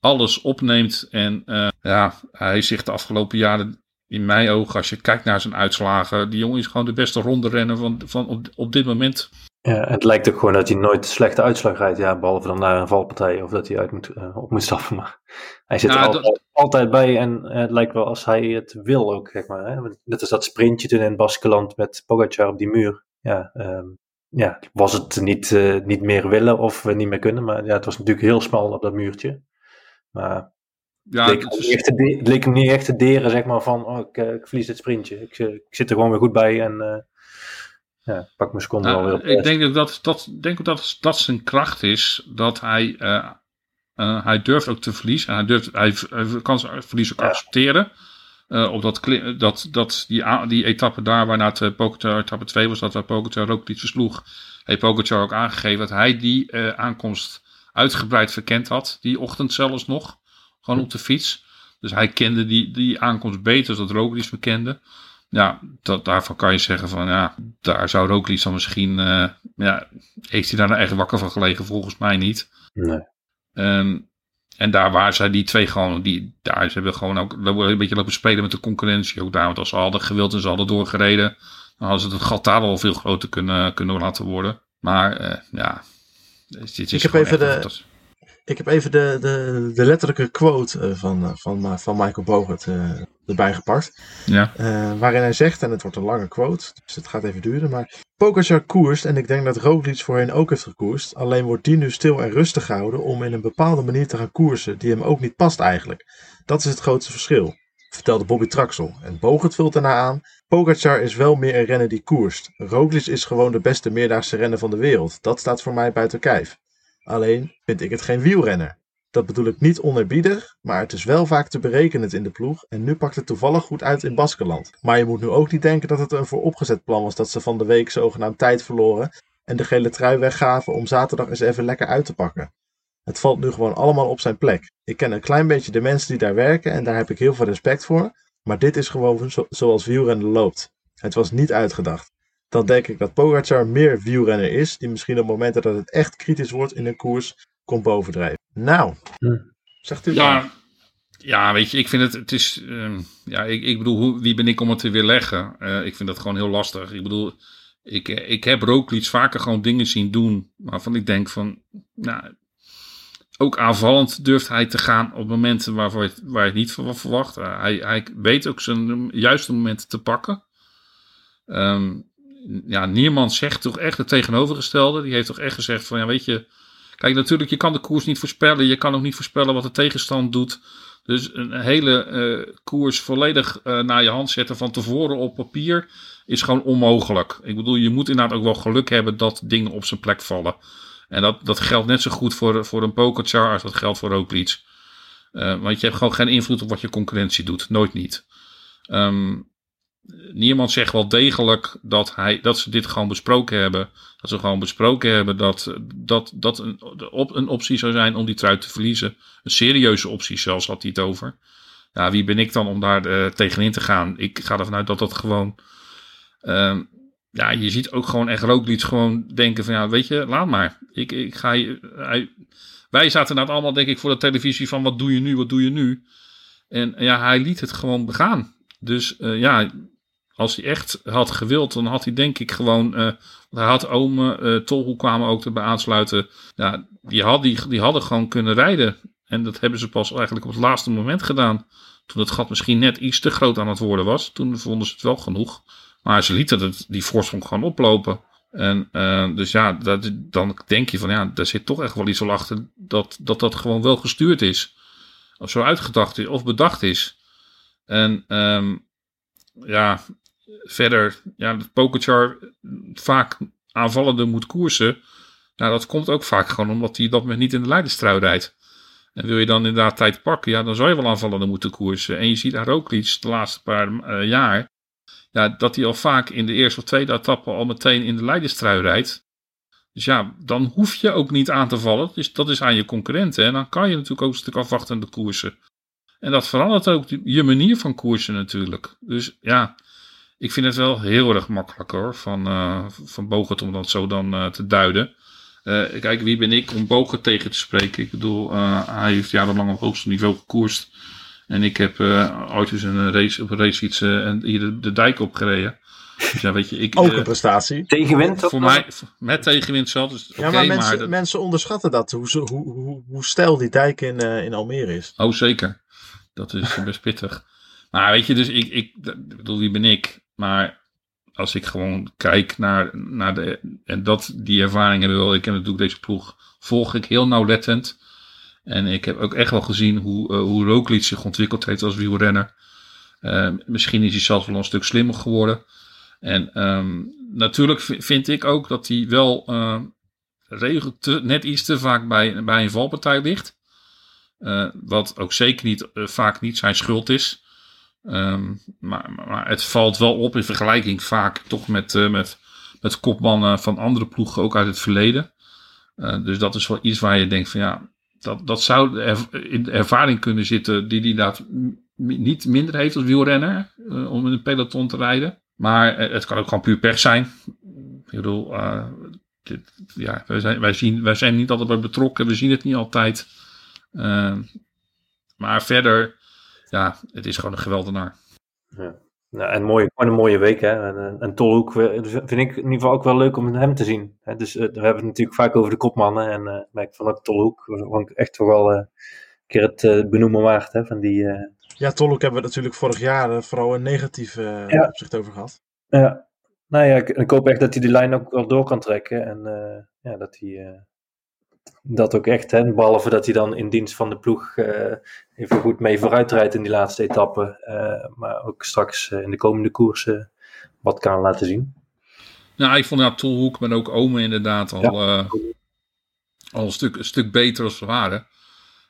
alles opneemt. En eh, ja, hij zich de afgelopen jaren, in mijn ogen, als je kijkt naar zijn uitslagen, die jongen is gewoon de beste ronde renner van, van op, op dit moment. Ja, het lijkt ook gewoon dat hij nooit slechte uitslag rijdt. Ja, behalve dan naar een valpartij of dat hij uit moet, eh, op moet stappen. Maar hij zit er dat- altijd, bij en eh, het lijkt wel als hij het wil ook, zeg maar. Hè? Net als dat sprintje toen in Baskeland met Pogacar op die muur. Ja, ehm, ja was het niet, eh, niet meer willen of niet meer kunnen. Maar ja, het was natuurlijk heel smal op dat muurtje. Maar Ja, het, leek dat hem is- niet echt te de- het leek hem niet echt te deren, zeg maar, van oh, ik, ik verlies dit sprintje. Ik, ik zit er gewoon weer goed bij en ja, pak mijn seconde Nou, op. ik denk dat dat, denk dat dat zijn kracht is. Dat hij, eh, eh, hij durft ook te verliezen. En hij, durft, hij, hij kan zijn verlies ook Ja. accepteren. Eh, op dat, dat, dat die, die etappe daar, waarna het uh, Pogacar etappe 2 was, dat waar Pogacar ook niet versloeg, heeft Pogacar ook aangegeven dat hij die aankomst uitgebreid verkend had. Die ochtend zelfs nog. Gewoon op de fiets. Dus hij kende die, die aankomst beter dan Roglic me kende. Ja, dat, daarvan kan je zeggen van ja, daar zou Roglic dan misschien, eh, ja, heeft hij daar nou echt wakker van gelegen? Volgens mij niet. Nee. Ehm, en daar waar zij die twee gewoon, die, daar ze hebben gewoon ook een beetje lopen spelen met de concurrentie ook daar. Want als ze hadden gewild en ze hadden doorgereden, dan hadden ze het gat daar al veel groter kunnen, kunnen laten worden. Maar uh, ja, dit is ik heb even de, ik heb even de, de, de letterlijke quote uh, van, uh, van, van Michael Bogert erbij gepakt. Ja. waarin hij zegt, en het wordt een lange quote, dus het gaat even duren, maar Pogacar koerst en ik denk dat Roglic voorheen ook heeft gekoerst. Alleen wordt die nu stil en rustig gehouden om in een bepaalde manier te gaan koersen die hem ook niet past eigenlijk. Dat is het grootste verschil, vertelde Bobby Traxel. En Bogert vult daarna aan, Pogacar is wel meer een renner die koerst. Roglic is gewoon de beste meerdaagse renner van de wereld. Dat staat voor mij buiten kijf. Alleen vind ik het geen wielrenner. Dat bedoel ik niet onerbiedig, maar het is wel vaak te berekenend in de ploeg en nu pakt het toevallig goed uit in Baskeland. Maar je moet nu ook niet denken dat het een vooropgezet plan was dat ze van de week zogenaamd tijd verloren en de gele trui weggaven om zaterdag eens even lekker uit te pakken. Het valt nu gewoon allemaal op zijn plek. Ik ken een klein beetje de mensen die daar werken en daar heb ik heel veel respect voor, maar dit is gewoon zo zoals wielrennen loopt. Het was niet uitgedacht. Dan denk ik dat Pogacar meer wielrenner is, die misschien op momenten dat het echt kritisch wordt in een koers, komt bovendrijven. Nou, hm. zegt u ja, ja, weet je, ik vind het, het is, uh, ja, ik, ik bedoel, hoe, wie ben ik om het te weerleggen? Uh, ik vind dat gewoon heel lastig. Ik bedoel, ik, ik heb Roglic vaker gewoon dingen zien doen waarvan ik denk van, nou, ook aanvallend durft hij te gaan op momenten waarvoor je, waar je het niet van verwacht. Uh, hij, hij weet ook zijn juiste momenten te pakken. Um, ja, Nierman zegt toch echt het tegenovergestelde. Die heeft toch echt gezegd van, ja, weet je, Kijk, natuurlijk, je kan de koers niet voorspellen. Je kan ook niet voorspellen wat de tegenstand doet. Dus een hele uh, koers volledig uh, naar je hand zetten van tevoren op papier is gewoon onmogelijk. Ik bedoel, je moet inderdaad ook wel geluk hebben dat dingen op zijn plek vallen. En dat, dat geldt net zo goed voor, voor een Pokerchar als dat geldt voor Roglic. Uh, want je hebt gewoon geen invloed op wat je concurrentie doet. Nooit niet. Um, niemand zegt wel degelijk dat, hij, dat ze dit gewoon besproken hebben. Dat ze gewoon besproken hebben dat dat, dat een, op, een optie zou zijn om die trui te verliezen. Een serieuze optie zelfs had hij het over. Ja, wie ben ik dan om daar uh, tegenin te gaan? Ik ga ervan uit dat dat gewoon... Uh, ja, je ziet ook gewoon echt Roglic gewoon denken van... Ja, weet je, laat maar. Ik, ik ga... Hij, wij zaten nou allemaal denk ik voor de televisie van... Wat doe je nu, wat doe je nu? En ja, hij liet het gewoon begaan. Dus uh, ja, als hij echt had gewild, dan had hij denk ik gewoon. Uh, hij had Ome, uh, Tolhoe kwamen ook erbij aansluiten. Ja, die, had, die, die hadden gewoon kunnen rijden. En dat hebben ze pas eigenlijk op het laatste moment gedaan. Toen het gat misschien net iets te groot aan het worden was. Toen vonden ze het wel genoeg. Maar ze lieten die voorsprong gewoon oplopen. En uh, dus ja, dat, dan denk je van ja, daar zit toch echt wel iets al achter. Dat, dat dat gewoon wel gestuurd is. Of zo uitgedacht is, of bedacht is. En um, ja, verder, ja, dat Pokerchar vaak aanvallende moet koersen. Nou, dat komt ook vaak gewoon omdat hij dat met niet in de leiderstrui rijdt. En wil je dan inderdaad tijd pakken, ja, dan zou je wel aanvallende moeten koersen. En je ziet aan Roglic de laatste paar uh, jaar, ja, dat hij al vaak in de eerste of tweede etappe al meteen in de leiderstrui rijdt. Dus ja, dan hoef je ook niet aan te vallen. Dus dat is aan je concurrenten. En dan kan je natuurlijk ook een stuk afwachtende koersen. En dat verandert ook je manier van koersen natuurlijk. Dus ja, ik vind het wel heel erg makkelijk hoor, van, uh, van Bogert om dat zo dan uh, te duiden. Uh, kijk, wie ben ik om Bogert tegen te spreken? Ik bedoel, hij heeft jarenlang op hoogste niveau gekoerst. En ik heb ooit eens een race, op een racefiets en hier de, de, dijk opgereden. Dus ja, weet je, ik, Ook een prestatie. Tegenwind? Voor mij, met tegenwind zat. Dus ja, maar, mensen, maar mensen onderschatten dat, hoe, hoe, hoe, hoe stijl die dijk in, in Almere is. Oh, zeker. Dat is best pittig. Maar weet je, dus ik, ik bedoel, wie ben ik? Maar als ik gewoon kijk naar, naar de. En dat, die ervaring hebben wel. Ik heb natuurlijk deze ploeg. Volg ik heel nauwlettend. En ik heb ook echt wel gezien hoe, uh, hoe Roglic zich ontwikkeld heeft als wielrenner. Uh, misschien is hij zelfs wel een stuk slimmer geworden. En um, natuurlijk vind ik ook dat hij wel uh, te, net iets te vaak bij, bij een valpartij ligt. wat ook zeker niet, vaak niet zijn schuld is. Um, maar, maar, het valt wel op in vergelijking vaak toch met, uh, met, met kopmannen van andere ploegen, ook uit het verleden. Uh, dus dat is wel iets waar je denkt van ja, dat, dat zou in de ervaring kunnen zitten die dat niet minder heeft als wielrenner uh, om in een peloton te rijden. Maar het kan ook gewoon puur pech zijn. Ik bedoel, dit, ja, wij, zijn, wij, zien, wij zijn niet altijd bij betrokken, we zien het niet altijd. Eh, maar verder, ja, het is gewoon een geweldenaar. Nou, en mooie, gewoon een mooie week. Hè? En, en, en Tolhoek eh, vind ik in ieder geval ook wel leuk om hem te zien. Hè? Dus eh, we hebben het natuurlijk vaak over de kopmannen. En eh maar ik vond ook Tolhoek vond ik echt toch wel eh, een keer het eh, benoemen waard. Hè? Van die, eh, Ja, Tolhoek hebben we natuurlijk vorig jaar eh, vooral een negatief eh, Ja. opzicht over gehad. ja. Nou ja, ik, ik hoop echt dat hij die lijn ook wel door kan trekken. En eh, ja, dat hij eh, dat ook echt, hè, behalve dat hij dan in dienst van de ploeg eh, even goed mee vooruit rijdt in die laatste etappe. eh, maar ook straks eh, in de komende koersen wat kan laten zien. Nou, ik vond ja, Tolhoek, maar ook Ome inderdaad al, al een, stuk, een stuk beter als ze waren.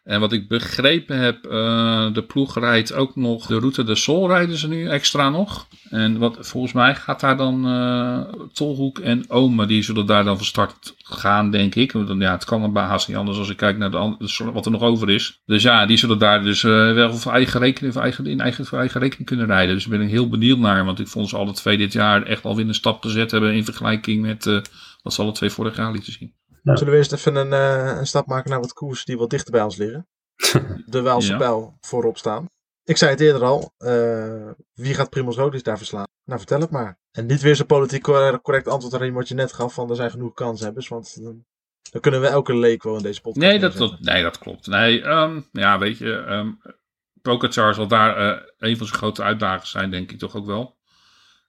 En wat ik begrepen heb, eh, de ploeg rijdt ook nog de route de Sol rijden ze nu extra nog. En wat, volgens mij gaat daar dan eh, Tolhoek en Ome, die zullen daar dan van start gaan, denk ik. Want Ja, het kan een baas niet anders als ik kijk naar de, de- wat er nog over is. Dus ja, die zullen daar dus eh, wel voor eigen rekening, eigen, in eigen, voor eigen rekening kunnen rijden. Dus daar ben ik heel benieuwd naar, want ik vond ze alle twee dit jaar echt alweer een stap gezet hebben in vergelijking met wat ze alle twee vorig jaar lieten zien. Ja. Zullen we eerst even een, eh, een stap maken naar wat koers die wat dichter bij ons liggen? De Waalse Ja. pijl voorop staan. Ik zei het eerder al, eh, wie gaat Primoz Roglic daar verslaan? Nou, vertel het maar. En niet weer zo'n politiek cor- correct antwoord aan wat je net gaf, van er zijn genoeg kanshebbers, want dan, dan kunnen we elke leek wel in deze podcast Nee, dat, dat, nee, dat klopt. Nee, ehm, ja, weet je, ehm Pogacar zal daar eh, een van zijn grote uitdagers zijn, denk ik toch ook wel.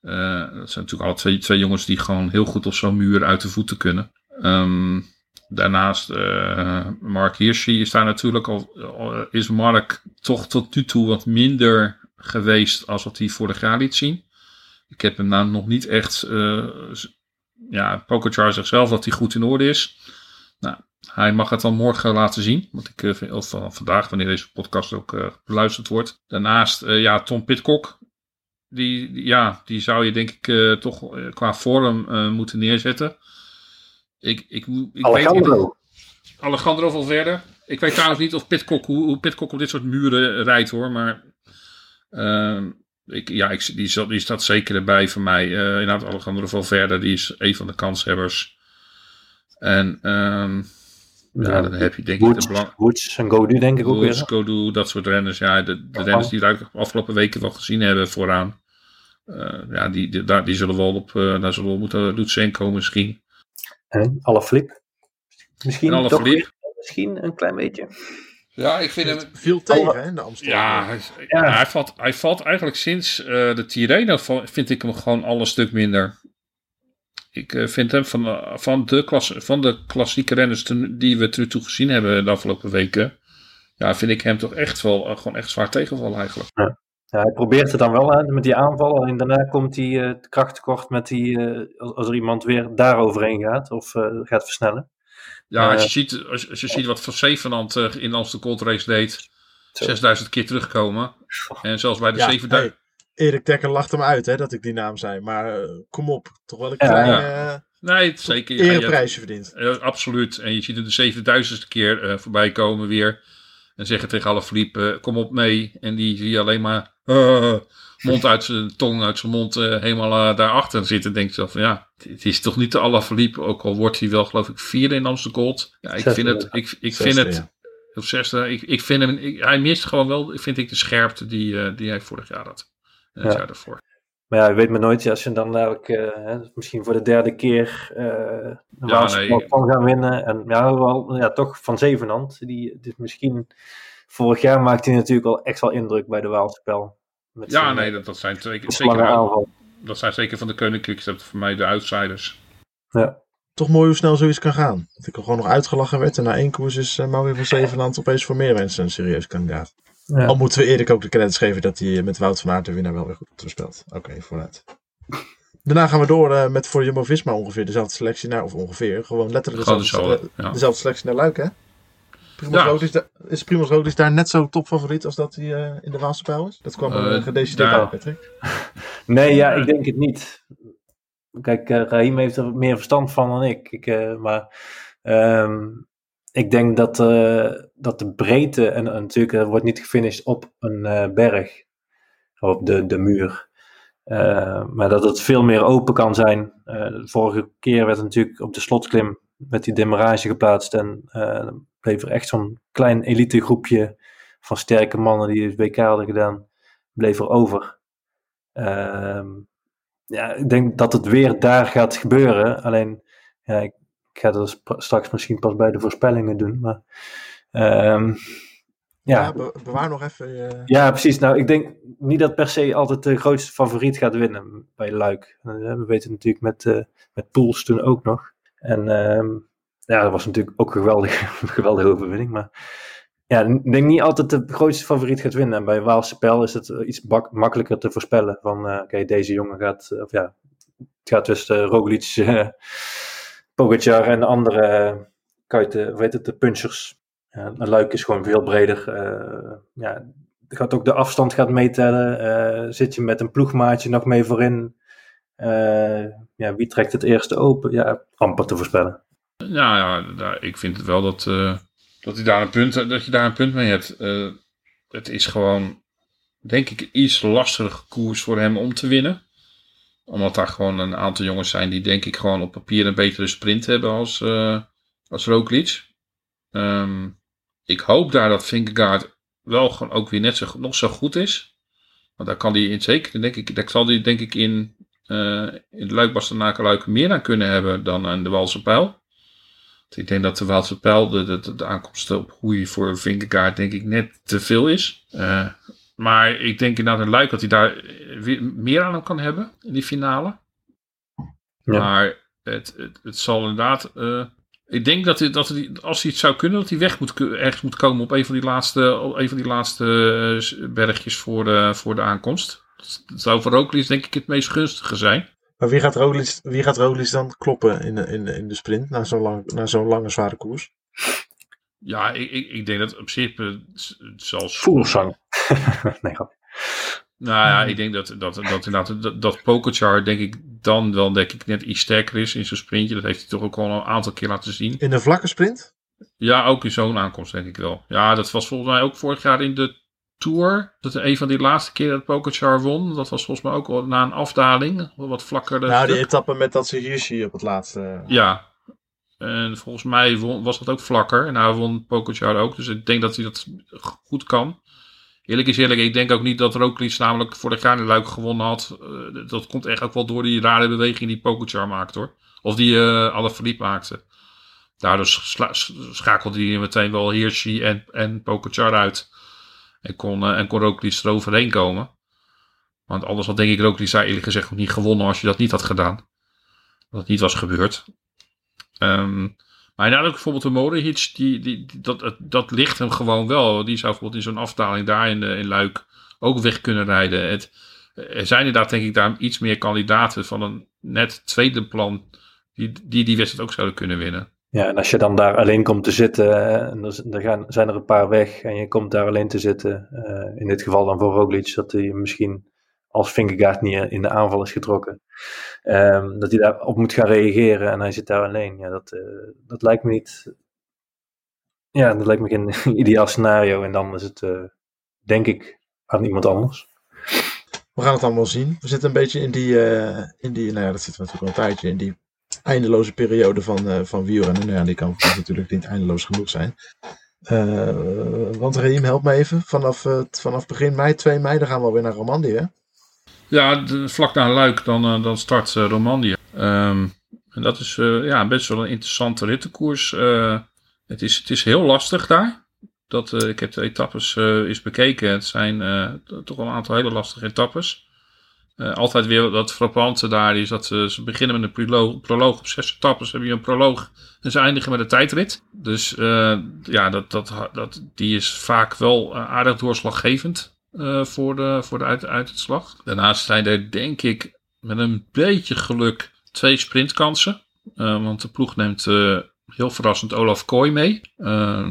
Eh, dat zijn natuurlijk alle twee, twee jongens die gewoon heel goed op zo'n muur uit de voeten kunnen. Ehm, daarnaast, eh, Mark Hirschi is daar natuurlijk al, is Mark toch tot nu toe wat minder geweest als wat hij vorig jaar liet zien. Ik heb hem nou nog niet echt, s- ja, Pogacar zegt zelf dat hij goed in orde is. Nou, hij mag het dan morgen laten zien. Want ik, eh, vind- of van vandaag, wanneer deze podcast ook eh, beluisterd wordt. Daarnaast, ja, Tom Pitcock. Die, ja, die zou je denk ik toch qua vorm moeten neerzetten. Ik, ik, ik weet Alejandro. Alejandro Valverde. Ik weet trouwens niet of Pitcock, hoe, hoe Pitcock op dit soort muren rijdt hoor. Maar ehm, ik, ja, ik, die, zat- die staat zeker erbij voor mij. Eh inderdaad, Alejandro Valverde, die is een van de kanshebbers. En ehm, ja, Ja. dan heb je denk ik de belang... Woods en Godu denk ik ook Woods, weer. Kodu, dat soort renners. Ja, de, de renners die we de afgelopen weken wel gezien hebben vooraan. Eh, ja, die, die, daar, die zullen wel op, eh, daar zullen we moeten Lutsenko misschien. En Alaphilippe. Misschien En alle toch weer- Misschien een klein beetje. Ja, ik vind hem, viel tegen, hè, in de Amsterdam. Ja, hij, Ja. hij, valt, hij valt eigenlijk sinds eh, de Tirreno vind ik hem gewoon al een stuk minder. Ik eh, vind hem van, eh, van, de klas, van de klassieke renners ten- die we tot nu toe gezien hebben de afgelopen weken. Ja, vind ik hem toch echt wel gewoon echt zwaar tegenvallen eigenlijk. Ja, hij probeert het dan wel hè, met die aanval. En daarna komt hij eh kracht tekort met die, eh, als, er iemand weer daaroverheen gaat of eh, gaat versnellen. Ja, als, je ziet, als, als je ziet wat Van Zevenand eh, in de Amsterdam Gold Race deed. Zo. 6000 keer terugkomen. En zelfs bij de Ja, 7000. hey, Erik Dekker lachte me uit hè, dat ik die naam zei. Maar eh, kom op, toch wel een Ja, klein ja. Nee, zeker. Ja, je- ereprijsje verdiend. Ja, absoluut. En je ziet er de 7000ste keer eh, voorbij komen weer. En zeggen tegen alle Philippe, kom op mee. En die zie je alleen maar mond uit zijn tong uit zijn mond eh, helemaal eh, daarachter zitten. Denk je zo van ja, het is toch niet de Alaphilippe. Ook al wordt hij wel geloof ik vierde in Amsterdam Gold. Ja, ik vind het, ja. ik, ik vind het, ja. of zesde, ik, ik vind hem, ik- hij mist gewoon wel, vind ik, de scherpte die, eh, die hij vorig jaar had. En het Ja. jaar daarvoor. Maar ja, je weet maar nooit als je dan eigenlijk eh, hè, misschien voor de derde keer eh de Waalse nee. Kan gaan winnen. En ja, wel, ja, toch van Zevenand. Die, dit misschien, vorig jaar maakte hij natuurlijk al echt wel indruk bij de Waalse Spel. Met Ja, nee, dat, dat zijn twee, zeker, dat zijn zeker van de Koninklijks, dat voor mij de outsiders. Ja. Toch mooi hoe snel zoiets kan gaan. Dat ik er gewoon nog uitgelachen werd. En na één koers is uh, Maurice van Zevenland opeens voor meer mensen een serieus kandidaat. Ja. Al moeten we Erik ook de credits geven dat hij met Wout van Aert de winnaar wel weer goed speelt. Oké, vooruit. Daarna gaan we door uh, met voor Jumbo-Visma ongeveer dezelfde selectie naar, of ongeveer, gewoon letterlijk dezelfde, ja. dezelfde selectie naar Luik, hè? Primoz Ja. Roglic da- is Primoz Roglic daar net zo topfavoriet als dat hij eh, in de Waalse pijl is? Dat kwam er Eh, uh, gedecideerd uit, Patrick. Nee, ja, ik denk het niet. Kijk, eh Raheem heeft er meer verstand van dan ik. ik eh, maar ehm, ik denk dat, eh, dat de breedte, en, en natuurlijk er wordt niet gefinished op een eh, berg, op de, de muur. Eh, maar dat het veel meer open kan zijn. Eh, de vorige keer werd natuurlijk op de slotklim met die demarrage geplaatst. En eh, bleef er echt zo'n klein elite groepje van sterke mannen die het WK hadden gedaan, bleef er over. Ehm, ja, ik denk dat het weer daar gaat gebeuren. Alleen, ja, ik, ik ga dat straks misschien pas bij de voorspellingen doen. Maar, ehm, Ja, ja, be- bewaar nog even ja, precies. Nou, ik denk niet dat per se altijd de grootste favoriet gaat winnen bij Luik. Eh, We weten natuurlijk met, eh met Poels toen ook nog. En ehm, ja, dat was natuurlijk ook een geweldige, geweldige overwinning. Maar ja, ik denk niet altijd de grootste favoriet gaat winnen. En bij Waalse Pijl is het eh, iets makkelijker te voorspellen. Van, eh, oké, deze jongen gaat, eh, of ja, het gaat tussen uh, Roglic, Pogacar en de andere eh, kuiten, heet het, de punchers. Een luik is gewoon veel breder. ja, gaat ook de afstand gaat meetellen. zit je met een ploegmaatje nog mee voorin? Ja, wie trekt het eerste open? Ja, amper te voorspellen. Ja, ja ik vind het wel dat, eh, dat, daar een punt, dat je daar een punt mee hebt. Eh, het is gewoon, denk ik, een iets lastige koers voor hem om te winnen. Omdat daar gewoon een aantal jongens zijn die denk ik gewoon op papier een betere sprint hebben als, eh als Roglic. Ehm, ik hoop daar dat Vingegaard wel gewoon ook weer net zo, nog zo goed is. Want daar kan hij in zeker, denk ik, daar zal hij denk ik in, eh in de luik meer aan kunnen hebben dan aan de Walse pijl. Ik denk dat de Waalse pijl, de, de, op groei voor Vingegaard, denk ik net te veel is. Eh, maar ik denk inderdaad een luik dat hij daar weer meer aan hem kan hebben in die finale. Ja. Maar het, het, het zal inderdaad. eh, ik denk dat, hij, dat hij, als hij het zou kunnen, dat hij weg moet, ergens moet komen op een van die laatste, op een van die laatste eh, bergjes voor de, voor de aankomst. Dat zou voor Roglic denk ik het meest gunstige zijn. Maar wie gaat Roglic, wie gaat Roglic dan kloppen in de, in de, in de sprint na zo'n lang, na zo'n lange, zware koers? Ja, ik, ik, ik denk dat op zich eh, s- het zal Voelsang. nee, grap. Nou ja, ik denk dat, dat, dat inderdaad dat, dat denk ik dan wel denk ik net iets sterker is in zijn sprintje. Dat heeft hij toch ook al een aantal keer laten zien. In een vlakke sprint? Ja, ook in zo'n aankomst denk ik wel. Ja, dat was volgens mij ook vorig jaar in de Tour. Dat een van die laatste keer dat Pogacar won. Dat was volgens mij ook al na een afdaling. Wat vlakker. nou, die etappe met dat Hirschi op het laatste. Ja. En volgens mij won- was dat ook vlakker. En hij won Pogacar ook. Dus ik denk dat hij dat goed kan. Eerlijk is eerlijk, ik denk ook niet dat Roglic namelijk vorig jaar in Luik gewonnen had. Eh, dat komt echt ook wel door die rare beweging die Pogacar maakt hoor. Of die eh Alaphilippe maakte. Daardoor schakelde hij meteen wel Hirschi en, en Pogacar uit. En kon, eh, en kon Roglic eroverheen komen. Want anders had denk ik Roglic daar eerlijk gezegd ook niet gewonnen als je dat niet had gedaan. Dat het niet was gebeurd. Ehm, maar ook bijvoorbeeld de Moderhits, die, die, dat, dat, ligt hem gewoon wel. Die zou bijvoorbeeld in zo'n afdaling daar in, de, in Luik ook weg kunnen rijden. Het, er zijn inderdaad denk ik daar iets meer kandidaten van een net tweede plan die die, die wedstrijd ook zouden kunnen winnen. Ja, en als je dan daar alleen komt te zitten, eh, en er, gaan, zijn er een paar weg en je komt daar alleen te zitten, eh, in dit geval dan voor Roglic, dat hij misschien als Vingegaard niet in de aanval is getrokken, ehm, dat hij daarop moet gaan reageren en hij zit daar alleen. Ja, dat, eh, dat lijkt me niet, ja, dat lijkt me geen ideaal scenario en dan is het, denk ik, aan iemand anders. We gaan het allemaal zien. We zitten een beetje in die, in die nou ja, dat zitten we natuurlijk al een tijdje, in die eindeloze periode van, eh van wielrennen. Nou ja, die kan natuurlijk niet eindeloos genoeg zijn. Eh, want Reem, help me even. Vanaf, eh, vanaf begin mei, 2 mei, dan gaan we alweer naar Romandie, hè? Ja, vlak na Luik dan, dan start Romandie. Ehm, en dat is ja, best wel een interessante rittenkoers. Het, is, het is heel lastig daar. Dat, ik heb de etappes eens bekeken. Het zijn toch een aantal hele lastige etappes. Eh, altijd weer dat frappante daar is dat ze, ze beginnen met een proloog, proloog op zes etappes. Heb je een proloog en ze eindigen met een tijdrit. Dus eh, ja, dat, dat, dat, die is vaak wel eh, aardig doorslaggevend eh, voor, de, voor de uit, uitslag. Daarnaast zijn er denk ik met een beetje geluk twee sprintkansen. Eh, want de ploeg neemt eh, heel verrassend Olaf Kooi mee. Eh,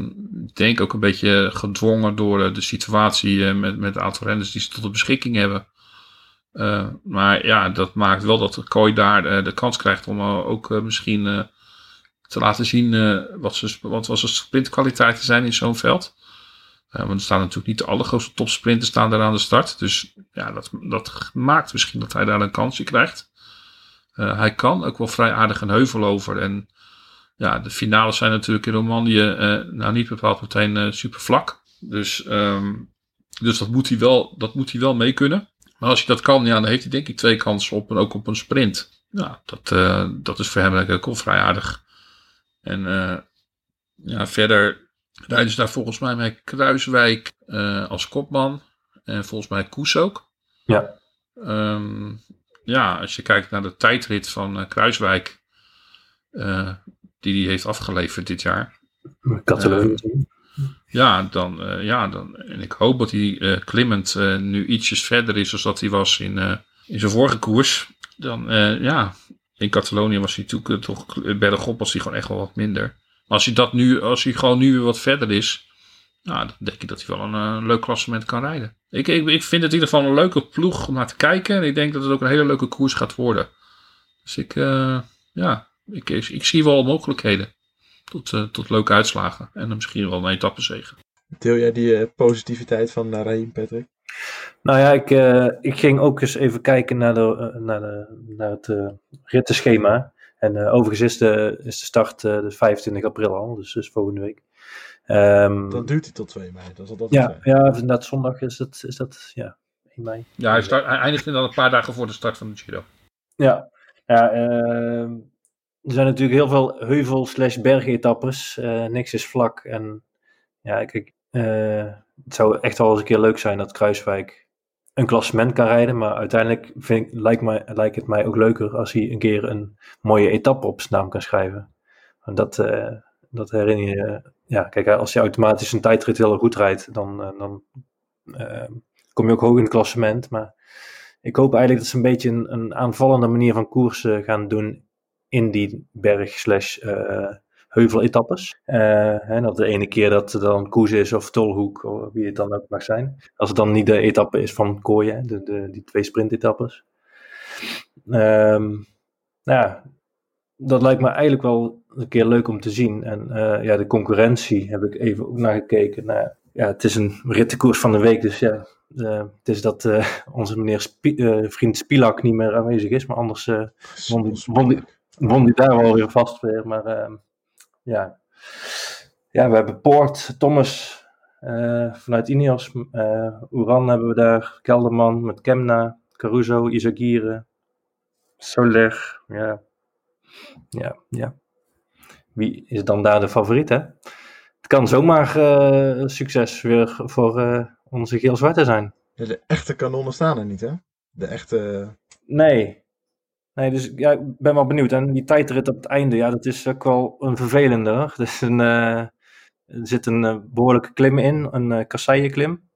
Ik denk ook een beetje gedwongen door eh, de situatie eh, met, met het aantal renners die ze tot de beschikking hebben. Eh, maar ja, dat maakt wel dat Kooi daar eh, de kans krijgt om eh, ook misschien te laten zien wat, ze, wat, wat zijn sprintkwaliteiten zijn in zo'n veld. Want er staan natuurlijk niet de allergrootste topsprinters staan daar aan de start. Dus ja, dat, dat maakt misschien dat hij daar een kansje krijgt. Hij kan ook wel vrij aardig een heuvel over. En ja, de finales zijn natuurlijk in Romandie nou niet bepaald meteen super vlak. Dus, ehm, dus dat, moet hij wel, dat moet hij wel mee kunnen. Maar als hij dat kan, ja, dan heeft hij denk ik twee kansen op en ook op een sprint. Ja, dat, eh, dat is voor hem denk ik ook vrij aardig. En eh, ja, verder rijden ze daar volgens mij met Kruiswijk eh, als kopman. En volgens mij Koes ook. Ja. Ehm, ja, als je kijkt naar de tijdrit van Kruiswijk, die hij heeft afgeleverd dit jaar. Catalonië. Ja, dan, eh, ja dan, en ik hoop dat hij eh, klimmend eh, nu ietsjes verder is dan dat hij was in, in zijn vorige koers. Dan, ja, in Catalonië was hij natuurlijk toch, eh, bergop was hij gewoon echt wel wat minder. Maar als hij dat nu, als hij gewoon nu weer wat verder is, nou, dan denk ik dat hij wel een leuk klassement kan rijden. Ik, ik, ik vind het in ieder geval een leuke ploeg om naar te kijken. En ik denk dat het ook een hele leuke koers gaat worden. Dus ik, ja, ik, ik zie wel mogelijkheden tot, eh, tot leuke uitslagen. En dan misschien wel een etappezege. Deel jij die eh, positiviteit van uh, Raheem, Patrick? Nou ja, ik, eh, ik ging ook eens even kijken naar, de, eh, naar, de, naar het eh rittenschema. En eh, overigens is de, is de start eh, de 25 april al, dus, dus volgende week. Ehm, Dan duurt hij tot 2 mei. Dat is al dat ja, ja, inderdaad, zondag is dat, is dat ja, 1 mei. Ja, hij, start, hij eindigt inderdaad een paar dagen voor de start van de Giro. Ja, ja ehm, er zijn natuurlijk heel veel heuvel slash bergetappes. Eh, niks is vlak. En ja, kijk, eh, het zou echt wel eens een keer leuk zijn dat Kruiswijk een klassement kan rijden. Maar uiteindelijk vind ik, lijkt, lijkt het mij ook leuker als hij een keer een mooie etappe op zijn naam kan schrijven. En dat, eh, dat herinner je. ja, kijk, als je automatisch een tijdrit heel goed rijdt, dan, dan kom je ook hoog in het klassement. Maar ik hoop eigenlijk dat ze een beetje een, een aanvallende manier van koersen gaan doen in die berg slash eh, heuveletappes. Eh, en dat de ene keer dat er dan koers is of tolhoek, of wie het dan ook mag zijn. Als het dan niet de etappe is van Kooien, de, de, die twee sprintetappes. Ehm nou ja, dat lijkt me eigenlijk wel een keer leuk om te zien. En eh, ja, de concurrentie heb ik even ook naar gekeken. Nou, ja, het is een rittenkoers van de week, dus ja, het is dat onze meneer Spie- vriend Spilak niet meer aanwezig is, maar anders won, die, won, die daar wel weer vast weer. Maar ehm, ja. ja, we hebben Poort, Thomas eh, vanuit Ineos, eh Uran hebben we daar, Kelderman met Kemna, Caruso, Izagire, Soler, ja. Ja, ja. Wie is dan daar de favoriet, hè? Het kan zomaar eh, succes weer voor onze geel-zwarte zijn. Ja, de echte kanonnen staan er niet, hè? De echte... Nee. Nee, dus ja, ik ben wel benieuwd. En die tijdrit op het einde, ja, dat is ook wel een vervelende. Er, is een, eh, er zit een eh, behoorlijke klim in, een uh, kasseijenklim.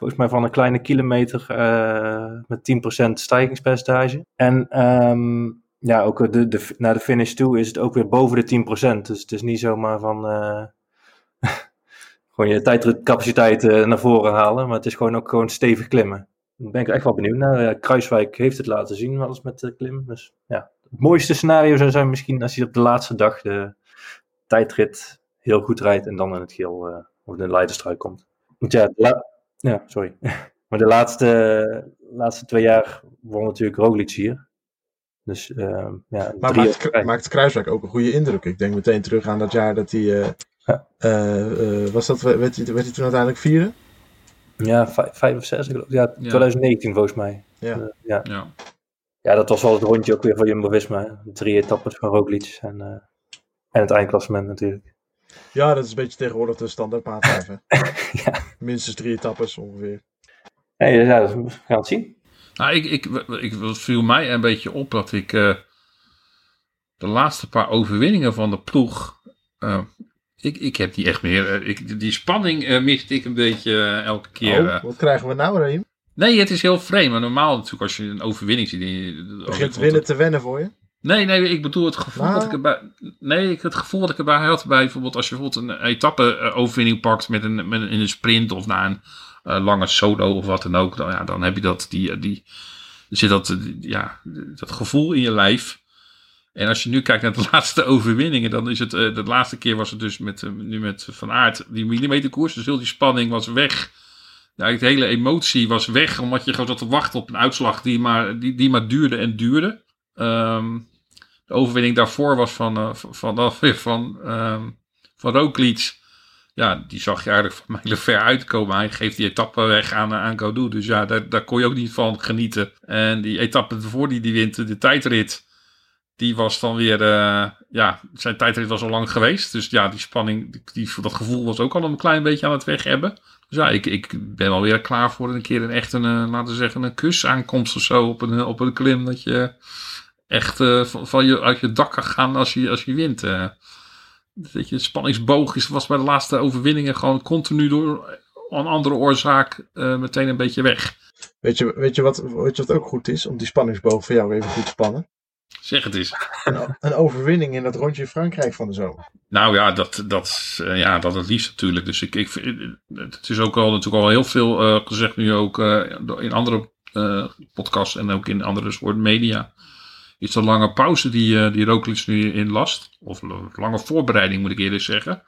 Volgens mij van een kleine kilometer eh, met 10% stijgingspercentage. En ehm, ja, ook de, naar de finish toe is het ook weer boven de 10%. Dus het is niet zomaar van eh, gewoon je tijdritcapaciteit eh, naar voren halen. Maar het is gewoon ook gewoon stevig klimmen. Daar ben ik echt wel benieuwd naar. Ja, Kruiswijk heeft het laten zien, wel eens met de klim. Dus ja, het mooiste scenario zou zijn misschien als hij op de laatste dag de tijdrit heel goed rijdt en dan in het geel eh, of in de leiderstruik komt. Want ja, ja sorry. maar de laatste, laatste twee jaar won natuurlijk Roglic hier. Dus eh, ja, Maar maakt, maakt Kruiswijk ook een goede indruk. Ik denk meteen terug aan dat jaar dat hij... eh, Ja. eh, eh, was dat, werd, hij, werd hij toen uiteindelijk vierde? Ja, vijf, vijf of zes, ik geloof. Ja, 2019 volgens mij. Ja. Eh, ja. Ja. ja, dat was wel het rondje ook weer van Jumbo-Visma. Drie etappes van Roglic en, eh, en het eindklassement natuurlijk. Ja, dat is een beetje tegenwoordig de standaard ja. Minstens drie etappes ongeveer. Nee, ja, dat- we gaan het zien. Nou, ik, ik, ik, het viel mij een beetje op dat ik eh, de laatste paar overwinningen van de ploeg. eh, ik, ik heb die echt meer. eh, ik, die spanning eh, miste ik een beetje eh, elke keer. Oh, wat krijgen we nou, Raheem? Nee, het is heel vreemd. Maar normaal natuurlijk als je een overwinning ziet. je- Begint winnen te wennen voor je? Nee, nee, ik bedoel het gevoel Nou. dat ik erbij. Nee, ik- het gevoel dat ik erbij had bij bijvoorbeeld als je bijvoorbeeld een etappe-overwinning pakt met een, met een, in een sprint of na een lange solo of wat dan ook. Dan, ja, dan heb je dat, die, die, zit dat, ja, dat gevoel in je lijf. En als je nu kijkt naar de laatste overwinningen, dan is het, eh, de laatste keer was het dus met, eh, nu met Van Aert, die millimeterkoers. Dus heel die spanning was weg. Ja, de hele emotie was weg, omdat je gewoon zat te wachten op een uitslag die maar, die, die maar duurde en duurde. Ehm, de overwinning daarvoor was van, eh, van, van, van, van, ehm, van Roglic. Ja, die zag je eigenlijk van mijlen ver uitkomen. Hij geeft die etappe weg aan, aan. Dus ja, daar, daar kon je ook niet van genieten. En die etappe ervoor die die wint, de tijdrit. Die was dan weer, eh, ja, zijn tijdrit was al lang geweest. Dus ja, die spanning, die, dat gevoel was ook al een klein beetje aan het weg hebben. Dus ja, ik, ik ben wel weer klaar voor een keer een echt een, eh, laten we zeggen, een kusaankomst of zo op een, op een klim. Dat je echt eh, van, van je, uit je dak kan gaan als je, als je wint. dat je, spanningsboog is, was bij de laatste overwinningen gewoon continu door een andere oorzaak meteen een beetje weg. Weet je, weet, je wat, weet je wat ook goed is? Om die spanningsboog voor jou even goed te spannen. Zeg het eens. Een, overwinning in dat rondje Frankrijk van de zomer. Nou ja, dat, dat, eh, ja, dat het liefst natuurlijk. Dus ik, ik, het is ook al natuurlijk al heel veel eh, gezegd nu ook eh, in andere podcasts en ook in andere soort media. Is de lange pauze die, die Roglic nu in last. Of lange voorbereiding moet ik eerder zeggen.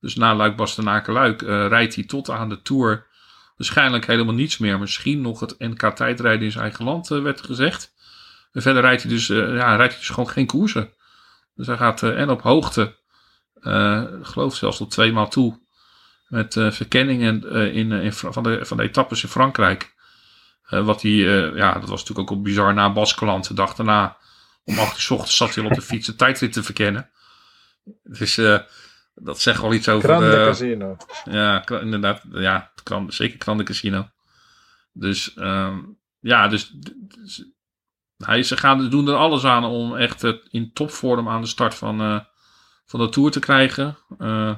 Dus na Luik Bastenaken Luik rijdt hij tot aan de Tour. Waarschijnlijk helemaal niets meer. Misschien nog het NK tijdrijden in zijn eigen land werd gezegd. En verder rijdt hij dus, eh, ja, rijdt hij dus gewoon geen koersen. Dus hij gaat eh, en op hoogte eh, ik geloof zelfs tot twee maal toe. Met verkenningen in, in, van, de, van de etappes in Frankrijk. Wat hij, ja, dat was natuurlijk ook al bizar na Baskeland. De dag daarna, om acht uur 's ochtends, zat hij al op de fiets de tijdrit te verkennen. Dus dat zegt wel iets over Grande de, Casino. ja, inderdaad. Ja, zeker kan de casino. Dus ehm, ja, dus, dus hij, ze gaan, doen er alles aan om echt eh, in topvorm aan de start van, eh, van de Tour te krijgen. Eh,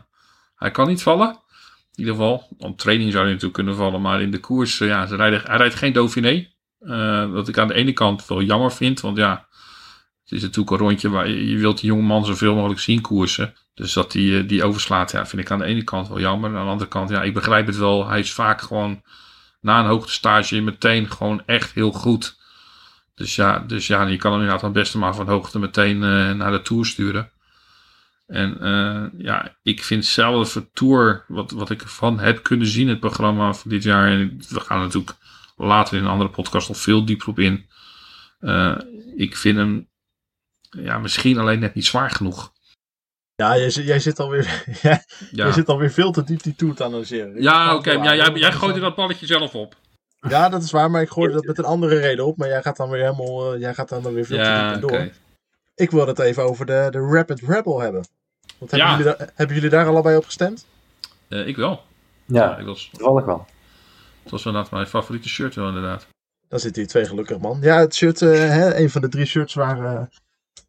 hij kan niet vallen. In ieder geval, op training zou hij natuurlijk kunnen vallen. Maar in de koers, ja, hij rijdt geen Dauphiné. Eh, wat ik aan de ene kant wel jammer vind. Want ja, het is natuurlijk een rondje waar je, wilt die jonge man zoveel mogelijk zien koersen. Dus dat die, die overslaat, ja, vind ik aan de ene kant wel jammer. Aan de andere kant, ja, ik begrijp het wel. Hij is vaak gewoon na een hoogtestage meteen gewoon echt heel goed. Dus ja, dus ja, je kan hem inderdaad het beste maar van hoogte meteen eh, naar de Tour sturen. En eh, ja, ik vind zelf het Tour, wat, wat ik ervan heb kunnen zien, het programma van dit jaar. En we gaan natuurlijk later in een andere podcast nog veel dieper op in. Eh, ik vind hem ja, misschien alleen net niet zwaar genoeg. Ja, jij, zit- jij zit alweer, jij, Ja, jij zit alweer veel te diep die tour te analyseren. Ik ja oké. ja, jij, jij gooit er dat balletje zelf op. Ja, dat is waar, maar ik gooide dat met een andere reden op. Maar jij gaat dan weer helemaal, eh, jij gaat dan weer veel te Ja, door. Ik wil het even over de, de Rapid Rebel hebben. Want hebben, Ja. jullie daar, hebben jullie daar allebei op gestemd? Eh, ik wel. Ja, ik was, toevallig wel. het was inderdaad mijn favoriete shirt wel inderdaad. Dan zitten hier twee gelukkig man. Ja, het shirt, eh, hè, een van de drie shirts waar, eh,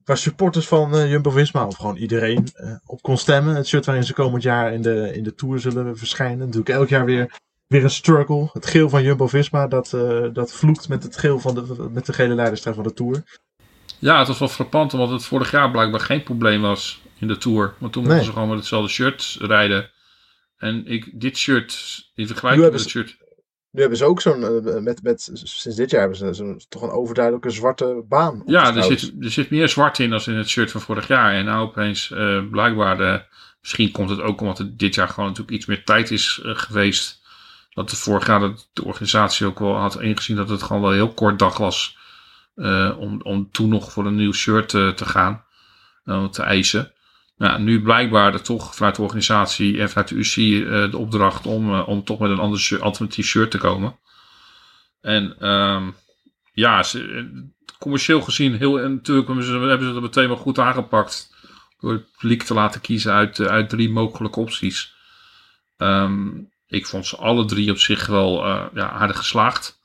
waar supporters van eh, Jumbo-Visma, of gewoon iedereen, eh, op kon stemmen. Het shirt waarin ze komend jaar in de, in de Tour zullen verschijnen. Natuurlijk elk jaar weer, weer een struggle. Het geel van Jumbo-Visma, dat, eh, dat vloekt met het geel van de, met de gele leiderstrui van de Tour. Ja, het was wel frappant, omdat het vorig jaar blijkbaar geen probleem was in de Tour. Want toen mochten Nee. ze gewoon met hetzelfde shirt rijden. En ik, dit shirt, in vergelijking met het shirt... Nu hebben ze ook zo'n, eh, met, met, sinds dit jaar hebben ze zo'n, toch een overduidelijke zwarte baan. Ja, er zit, er zit meer zwart in dan in het shirt van vorig jaar. En nou opeens, eh, blijkbaar, misschien komt het ook omdat het dit jaar gewoon natuurlijk iets meer tijd is geweest. Dat de vorig jaar de organisatie ook wel had ingezien dat het gewoon wel een heel kort dag was. eh, om, om toen nog voor een nieuw shirt eh, te gaan. eh, te eisen. Nou, nu blijkbaar er toch vanuit de organisatie en vanuit de eh, de opdracht om, om toch met een ander shirt- alternatief shirt te komen. En ehm, ja, ze, commercieel gezien heel en natuurlijk hebben ze, ze dat meteen wel goed aangepakt. Door het publiek te laten kiezen uit, uit drie mogelijke opties. Ehm, ik vond ze alle drie op zich wel eh, ja, aardig geslaagd.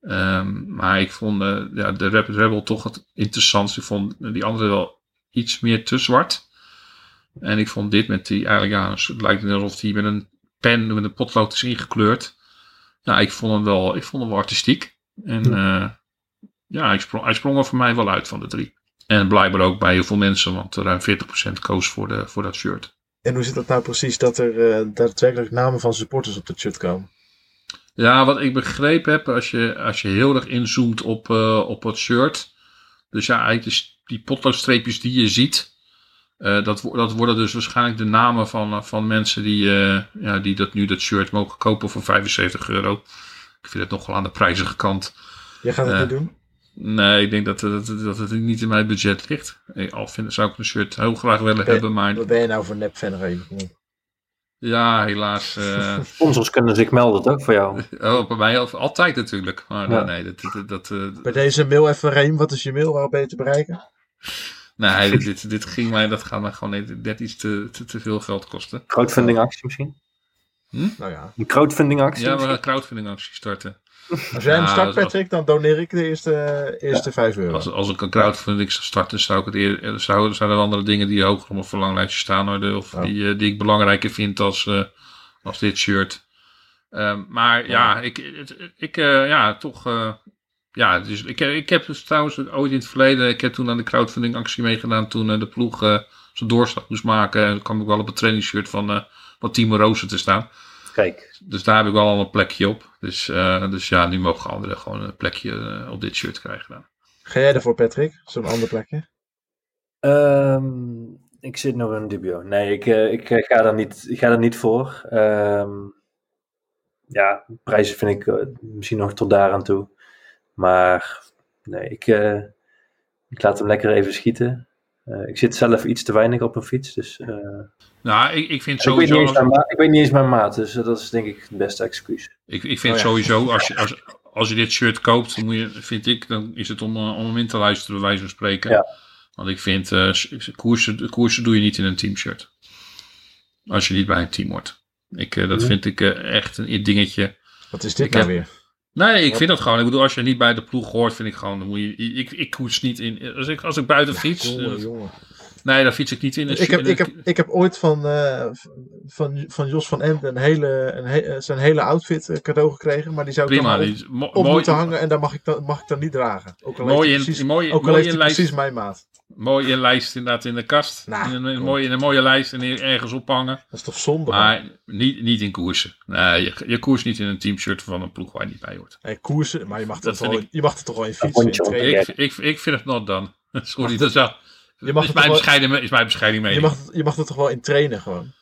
Ehm, maar ik vond eh, ja, de Rapid Rebel toch het interessantste. Ik vond die andere wel iets meer te zwart. En ik vond dit met die eigenlijk, ja, het lijkt alsof die met een pen, met een potlood is ingekleurd. Ja, ik vond hem wel, ik vond hem wel artistiek. En eh, ja, hij sprong, hij sprong er voor mij wel uit van de drie. En blijkbaar ook bij heel veel mensen, want ruim 40% koos voor, de, voor dat shirt. En hoe zit dat nou precies dat er eh, daadwerkelijk namen van supporters op het shirt komen? Ja, wat ik begrepen heb, als je, als je heel erg inzoomt op, eh, op het shirt. Dus ja, eigenlijk dus die potloodstreepjes die je ziet. eh, dat, dat worden dus waarschijnlijk de namen van, van mensen die, ja, die dat nu dat shirt mogen kopen voor 75 euro. Ik vind het nog wel aan de prijzige kant. Jij gaat het niet doen? Nee, ik denk dat, dat, dat het niet in mijn budget ligt. Ik, al vind, zou ik een shirt heel graag willen Ben- hebben, maar Wat ben je nou voor nep? Kom op. ja, helaas. eh, Sponsors kunnen zich melden, toch, voor jou? oh, bij mij al- altijd natuurlijk. Maar Ja. eh, nee, dat, dat, dat, eh, Bij deze mail even, Reem. Wat is je mail? Waarop ben je te bereiken? nee dit, dit, dit ging mij, dat gaat mij gewoon net, iets te, te, te veel geld kosten. Crowdfunding actie misschien? Nou ja. Een crowdfunding actie? Ja, we gaan een crowdfunding actie starten. Als jij hem Ja, start, Patrick, dan doneer ik de eerste, eerste 5 euro. Als, als ik een crowdfunding zou starten, zou ik het eer, eh, zou, zijn er andere dingen die hoger op mijn verlanglijstje staan. Hoor, of die, eh, die ik belangrijker vind als, eh, als dit shirt. Ehm, maar ja, ik, ik eh, ja, toch. eh, ja, dus ik, ik heb dus trouwens ooit in het verleden. Ik heb toen aan de crowdfunding actie meegedaan. Toen eh, de ploeg eh, zijn doorstap moest maken. En dan kwam ik wel op het trainingsshirt van, eh van Timo Rozen te staan. Kijk, Dus daar heb ik wel al een plekje op. Dus, eh, dus ja, nu mogen anderen gewoon een plekje eh, op dit shirt krijgen. Dan. Ga jij ervoor, Patrick? Zo'n ander plekje? Ehm, ik zit nog in dubio. Nee, ik, eh, ik ga, daar niet, ik ga daar niet voor. Ehm, ja, prijzen vind ik misschien nog tot daar aan toe. Maar nee, ik, eh, ik laat hem lekker even schieten. Eh, ik zit zelf iets te weinig op een fiets. Dus, eh, Nou, ik, ik vind ik, weet sowieso. niet eens als- mijn ma- ik weet niet eens mijn maat, dus dat is denk ik het beste excuus. Ik, ik vind Oh ja. sowieso, als je, als, als je dit shirt koopt, dan moet je, vind ik, dan is het om, eh, om hem in te luisteren, bij wijze van spreken. Ja. Want ik vind, eh, s- koersen, koersen doe je niet in een teamshirt. Als je niet bij een team hoort. Ik, eh, dat Mhm. vind ik echt een dingetje. Wat is dit Ik nou heb- weer? Nee, ik vind dat gewoon. Ik bedoel, als je niet bij de ploeg hoort, vind ik gewoon, dan moet je, ik, ik koers niet in, als ik, als ik buiten fiets, Jongen, eh, jongen. nee, dan fiets ik niet in een Ik heb, in een- ik, heb, ik heb ooit van, eh, van, van Jos van Emden een hele, een he- zijn hele outfit eh, cadeau gekregen. Maar die zou ik prima, dan die op, mooi, moeten hangen en daar mag ik dan, mag ik dan niet dragen. Ook al mooi heeft in, precies, mooi, ook al mooi heeft in hij lijst. precies mijn maat. Mooie lijst inderdaad in de kast. Nou, in, een, in een kom. mooie, in een mooie lijst en ergens ophangen. Dat is toch zonde? man? Maar niet, niet in koersen. Nee, je, je koers niet in een teamshirt van een ploeg waar je niet bij hoort. Hey, koersen, maar je mag, Dat toch vind wel, je mag er toch wel in fietsen. in. Ik, ik, ik vind het not done. Sorry, dat is, wel, Je mag is, het mijn toch wel- bescheiden, me- is mijn bescheiden Je mening. mag, je mag er toch wel in trainen gewoon.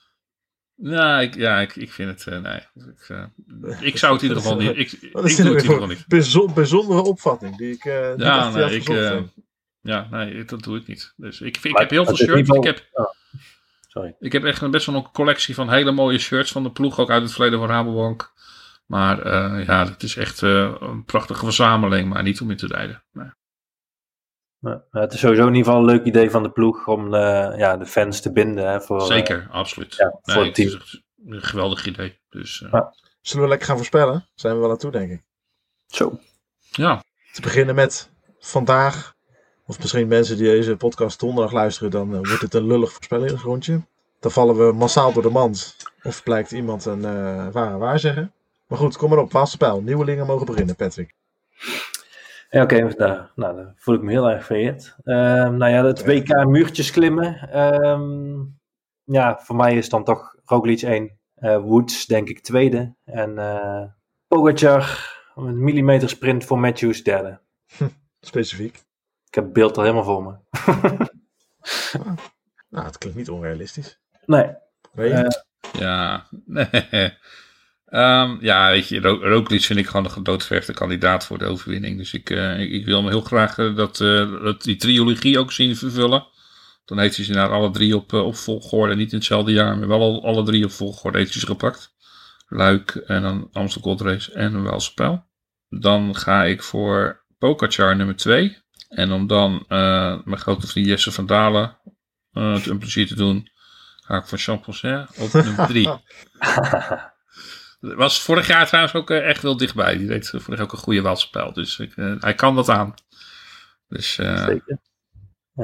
Nou, ik, ja, ik, ik vind het, eh, nee. Ik, eh, ik zou het in ieder geval niet. Ik, ik doe is het in ieder geval niet. bijzo- bijzondere opvatting die ik eh niet Ja, nee, ik. Ja, nee, dat doe ik niet. Dus ik, ik Maar heb heel veel is shirts. Ik heb, Oh, sorry. Ik heb echt een best wel een collectie van hele mooie shirts van de ploeg, ook uit het verleden van Rabobank. Maar eh, ja, het is echt eh, een prachtige verzameling, maar niet om in te rijden. Nee. Het is sowieso in ieder geval een leuk idee van de ploeg om de, ja, de fans te binden. Hè, voor, eh, Zeker, absoluut. ja, nee, voor het het is team. echt een geweldig idee. Dus eh, Ja. Zullen we lekker gaan voorspellen? Zijn we wel aan toe, denk ik. Zo. ja, Te beginnen met vandaag. Of misschien mensen die deze podcast donderdag luisteren, dan eh, wordt het een lullig voorspellingsrondje. Dan vallen we massaal door de mand. Of blijkt iemand een eh ware waar zeggen. Maar goed, kom maar op. Waalse pijl. Nieuwelingen mogen beginnen, Patrick. Ja, oké. nou, nou, dan voel ik me heel erg vereerd. Ehm, nou ja, het WK muurtjes klimmen. Ehm, ja, voor mij is dan toch Roglic 1. eh, Woods denk ik tweede. En eh Pogacar, een millimeter sprint voor Matthews derde. Specifiek. Ik heb het beeld al helemaal voor me. Nou, het klinkt niet onrealistisch. nee, Weet je? Eh, ja. Ehm, ja, weet je, Ro- Roglic vind ik gewoon een gedoodverfde kandidaat voor de overwinning. Dus ik, eh, ik, ik wil me heel graag eh, dat, eh, dat die triologie ook zien vervullen. Dan heeft hij ze naar alle drie op, op volgorde. Niet in hetzelfde jaar, maar wel al, alle drie op volgorde heeft hij ze gepakt. Luik en dan Amstel Gold Race en een Pijl. Dan ga ik voor Pogacar nummer 2. En om dan eh, mijn grote vriend Jesse van Dalen eh, het een plezier te doen, ga ik voor Jean-Paul op nummer 3. Was vorig jaar trouwens ook eh, echt wel dichtbij. Die deed vorig jaar ook een goede Waalse. Dus ik, eh, hij kan dat aan. Dus eh, zeker.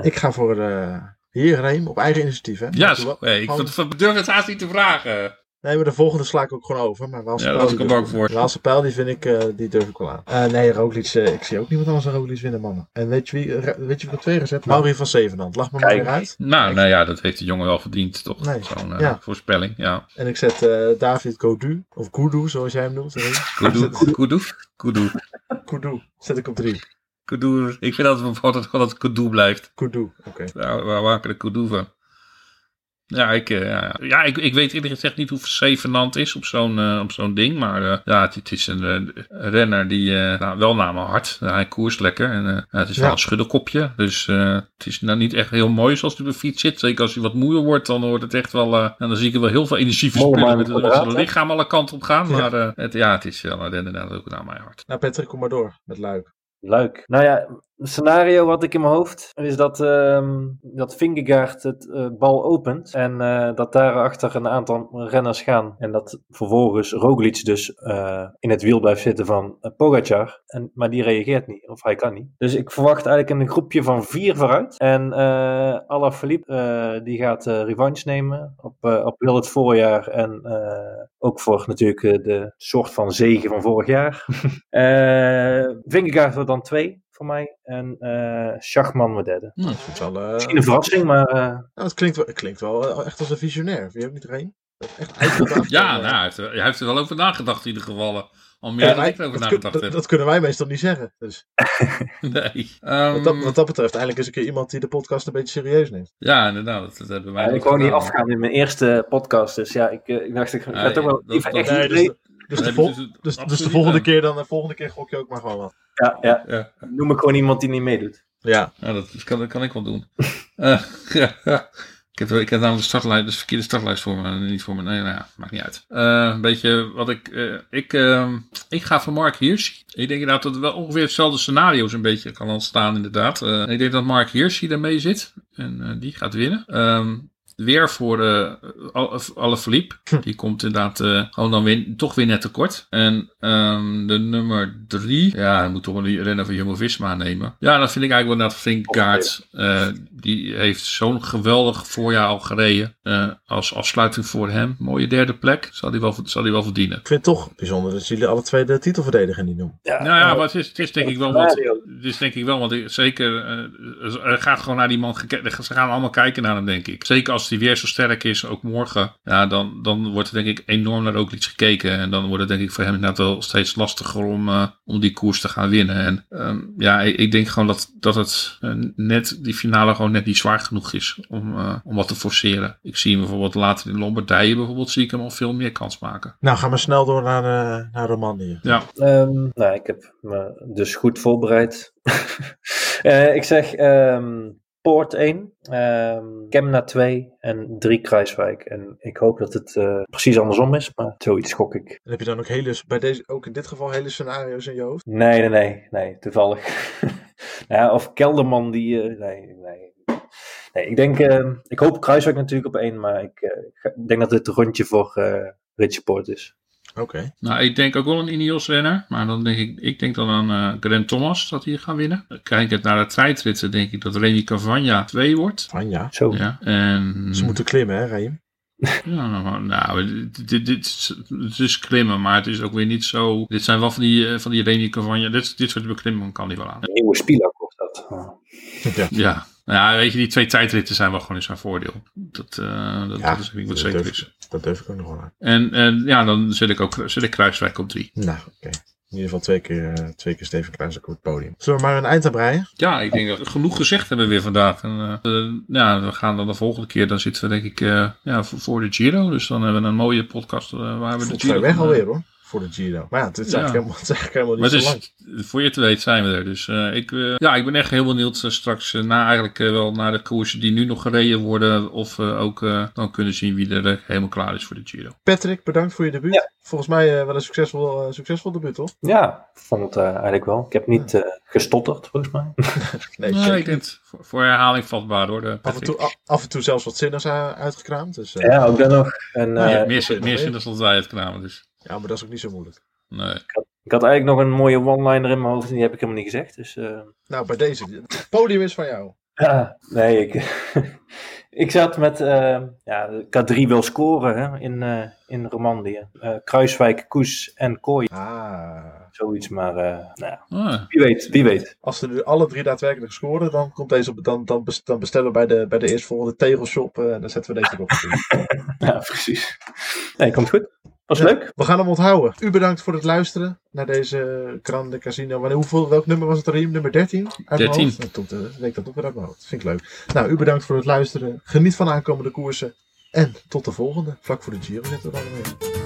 Ik ga voor de heer Reem op eigen initiatief. Hè? ja, hey, ik durf het haast niet te vragen. Nee, maar de volgende sla ik ook gewoon over. Maar Waalse Ja, Pijl, ik hem ook voor. Waalse Pijl, die vind ik, eh, die durf ik wel aan. Eh, nee, Roglic, eh, ik zie ook niemand anders dan Roglic winnen, mannen. En weet je wie, weet je wie op twee gezet? Mauri van Zevenand. Lach me maar weer uit. Nou, nou ja, dat heeft de jongen wel verdiend, toch? Nee, Zo'n eh, ja. voorspelling, ja. En ik zet eh, David Godu, of Kudu, zoals jij hem noemt. Reem. Kudu, Kudu, Kudu, Kudu, zet ik op drie. Kudu. Ik vind dat het altijd gewoon dat het Kudu blijft. Kudu, oké. Daar waar maken we de Kudu van? Ja, ik, eh, ja, ja, ik, ik weet eerlijk gezegd niet hoe verzevenant is op zo'n eh, op zo'n ding. Maar eh, ja, het, het is een renner die eh, nou, wel naar mijn hart. hij koerst lekker. En, eh, het is Ja. wel een schudderkopje. Dus eh, het is nou niet echt heel mooi zoals hij op de fiets zit. Zeker als hij wat moeier wordt, dan wordt het echt wel... eh, en dan zie ik er wel heel veel energie verspillen. Met, met zijn lichaam alle kanten op gaan. Ja. Maar eh, het, ja, het is wel inderdaad ook naar mijn hart. Nou, Patrick, kom maar door met Luik. Leuk. Nou ja, scenario wat ik in mijn hoofd is dat, ehm dat Vingegaard het eh, bal opent en eh, dat daarachter een aantal renners gaan. En dat vervolgens Roglic dus eh, in het wiel blijft zitten van uh, Pogacar. En, maar die reageert niet, of hij kan niet. Dus ik verwacht eigenlijk een groepje van vier vooruit. En eh Alaphilippe die gaat revanche nemen op, op heel het voorjaar. En ook voor natuurlijk de soort van zegen van vorig jaar. Eh Vingegaard wordt dan twee voor mij. En eh Schachman derde. Dat is wel, eh, Misschien een verrassing, maar eh, nou, het, klinkt wel, het klinkt wel echt als een visionair. Vind je ook niet er een? Dat is echt uitgedacht. Ja, nou, hij, heeft er, hij heeft er wel over nagedacht in ieder geval. Al meer ja, dan ik erover dat, kun- nagedacht dat, heb. dat kunnen wij meestal niet zeggen. Dus Nee. Ehm, wat, dat, wat dat betreft, eindelijk is een keer iemand die de podcast een beetje serieus neemt. Ja, inderdaad. Dat, dat hebben wij ja, ik wou niet afgaan in mijn eerste podcast. Dus ja, ik, ik dacht, ik ga Ja, toch wel dat- even dat- echt Nee, niet dus, dus, de, vol- dus- dus, dus de volgende keer dan, de volgende keer gok je ook maar gewoon wat. Ja, ja, Ja. noem ik gewoon iemand die niet meedoet. Ja, Ja, dat kan, dat kan ik wel doen. Eh, ja, ja. Ik heb, ik heb namelijk de startlijst, de verkeerde startlijst voor me, niet voor me. Nee, nou ja, maakt niet uit. Eh, een beetje wat ik, eh, ik, ehm, ik ga voor Mark Hirschi. Ik denk inderdaad dat er wel ongeveer hetzelfde scenario's een beetje kan ontstaan inderdaad. Eh, ik denk dat Mark Hirschi ermee zit en eh, die gaat winnen. Ehm, weer voor uh, Alaphilippe. Die komt inderdaad uh, gewoon dan weer, toch weer net tekort. En um, de nummer drie, ja, hij moet toch wel die renner van Jumbo-Visma nemen. Ja, dat vind ik eigenlijk wel net Vinkaart. Uh, die heeft zo'n geweldig voorjaar al gereden. Uh, als afsluiting voor hem. Mooie derde plek. Zal hij wel, zal hij wel verdienen. Ik vind het toch bijzonder dat jullie alle twee de titelverdediger niet noemen. Ja, nou ja, maar het is, het is denk ik wel wat. Het is denk ik wel, want ik, zeker. Uh, er gaat gewoon naar die man. Ze gaan allemaal kijken naar hem, denk ik. Zeker als hij weer zo sterk is, ook morgen. Ja, dan, dan wordt er denk ik enorm naar ook iets gekeken. En dan wordt het denk ik voor hem inderdaad wel steeds lastiger om, uh, om die koers te gaan winnen. En um, ja, ik, ik, denk gewoon dat, dat het uh, net, die finale gewoon net niet zwaar genoeg is om, uh, om wat te forceren. Ik zie hem bijvoorbeeld later in Lombardije bijvoorbeeld, zie ik hem al veel meer kans maken. Nou, gaan we snel door naar, uh, naar Romandie. Ja. Um, nou, ik heb me dus goed voorbereid. uh, ik zeg um, Poort 1, um, Kemna 2 en 3 Kruiswijk. En ik hoop dat het uh, precies andersom is, maar zoiets schok ik. En heb je dan ook hele, bij deze, ook in dit geval hele scenario's in je hoofd? Nee, nee, nee, nee, toevallig. nou ja, of Kelderman die, uh, nee, nee. Nee, ik denk, uh, ik hoop Kruiswijk natuurlijk op 1, maar ik, ik denk dat dit een rondje voor Richie Poort is. Oké. Okay. Nou, ik denk ook wel een Ineos-renner. Maar dan denk ik, ik denk dan aan uh, Grant Thomas dat hij gaat winnen. Kijkend naar de tijdritten denk ik dat Remy Cavagna 2 wordt. Cavagna? Zo. Ja, en... Ze moeten klimmen, hè, Reem? Ja, nou, nou dit, dit, dit, het is klimmen, maar het is ook weer niet zo... Dit zijn wel van die, van die Remy Cavagna... Dit, dit soort beklimmen kan hij wel aan. Een nieuwe Spilak wordt dat. Ja. ja. Nou ja, weet je, die twee tijdritten zijn wel gewoon in zijn voordeel. Dat, uh, dat, ja, dat is ik wat zeker durf, is. Dat durf ik ook nog wel aan. En, en ja, dan zet ik ook zet ik Kruiswijk op drie. Nou, oké. Okay. In ieder geval twee keer, uh, twee keer Steven Kruiswijk op het podium. Zullen we maar een eind aan breien? Ja, ik denk dat we genoeg gezegd hebben weer vandaag. En, uh, ja, we gaan dan de volgende keer, dan zitten we denk ik ja, voor, voor, de Giro. Dus dan hebben we een mooie podcast waar we Voelt de Giro... weg alweer hoor voor de Giro. Maar ja, het is, ja. Eigenlijk, helemaal, het is eigenlijk helemaal niet maar zo is, lang. Voor je te weet zijn we er. Dus uh, ik, uh, ja, ik ben echt heel benieuwd uh, straks na eigenlijk wel naar de koersen die nu nog gereden worden. Of we ook dan kunnen zien wie er helemaal klaar is voor de Giro. Patrick, bedankt voor je debuut. Ja. Volgens mij wel een succesvol, succesvol debuut, toch? Ja, vond het eigenlijk wel. Ik heb niet gestotterd, volgens mij. nee, nee ik denk voor, voor herhaling vatbaar hoor. Af en, toe, af, af en toe zelfs wat zinnigs uitgekraamd. Dus, ja, ook dan nog. En, ja, meer meer zinnigs dan wij uitkramen. Dus. Ja, maar dat is ook niet zo moeilijk. Nee. Ik had, ik had eigenlijk nog een mooie one-liner in mijn hoofd en die heb ik helemaal niet gezegd. Dus, uh... Nou, bij deze. Het podium is van jou. Ja, nee, ik, ik zat met uh, ja, K3 wil scoren hè, in, uh, in Romandie. Uh, Kruiswijk, Koes en Kooi. Ah. Zoiets, maar nou, ah. wie weet, wie weet. Als er nu alle drie daadwerkelijk scoren, dan, komt deze dan, dan, dan bestellen we bij de, bij de eerstvolgende tegelshop en dan zetten we deze erop. ja, precies. Nee, komt goed. Was ja, leuk. We gaan hem onthouden. U bedankt voor het luisteren naar deze Grande Casino. Wanneer, hoeveel, welk nummer was het erin? Nummer 13? Uit 13. Dat weet ik dat ook weer uit mijn hoofd. Dat vind ik leuk. Nou, u bedankt voor het luisteren. Geniet van de aankomende koersen. En tot de volgende. Vlak voor de Giro zitten we dan weer.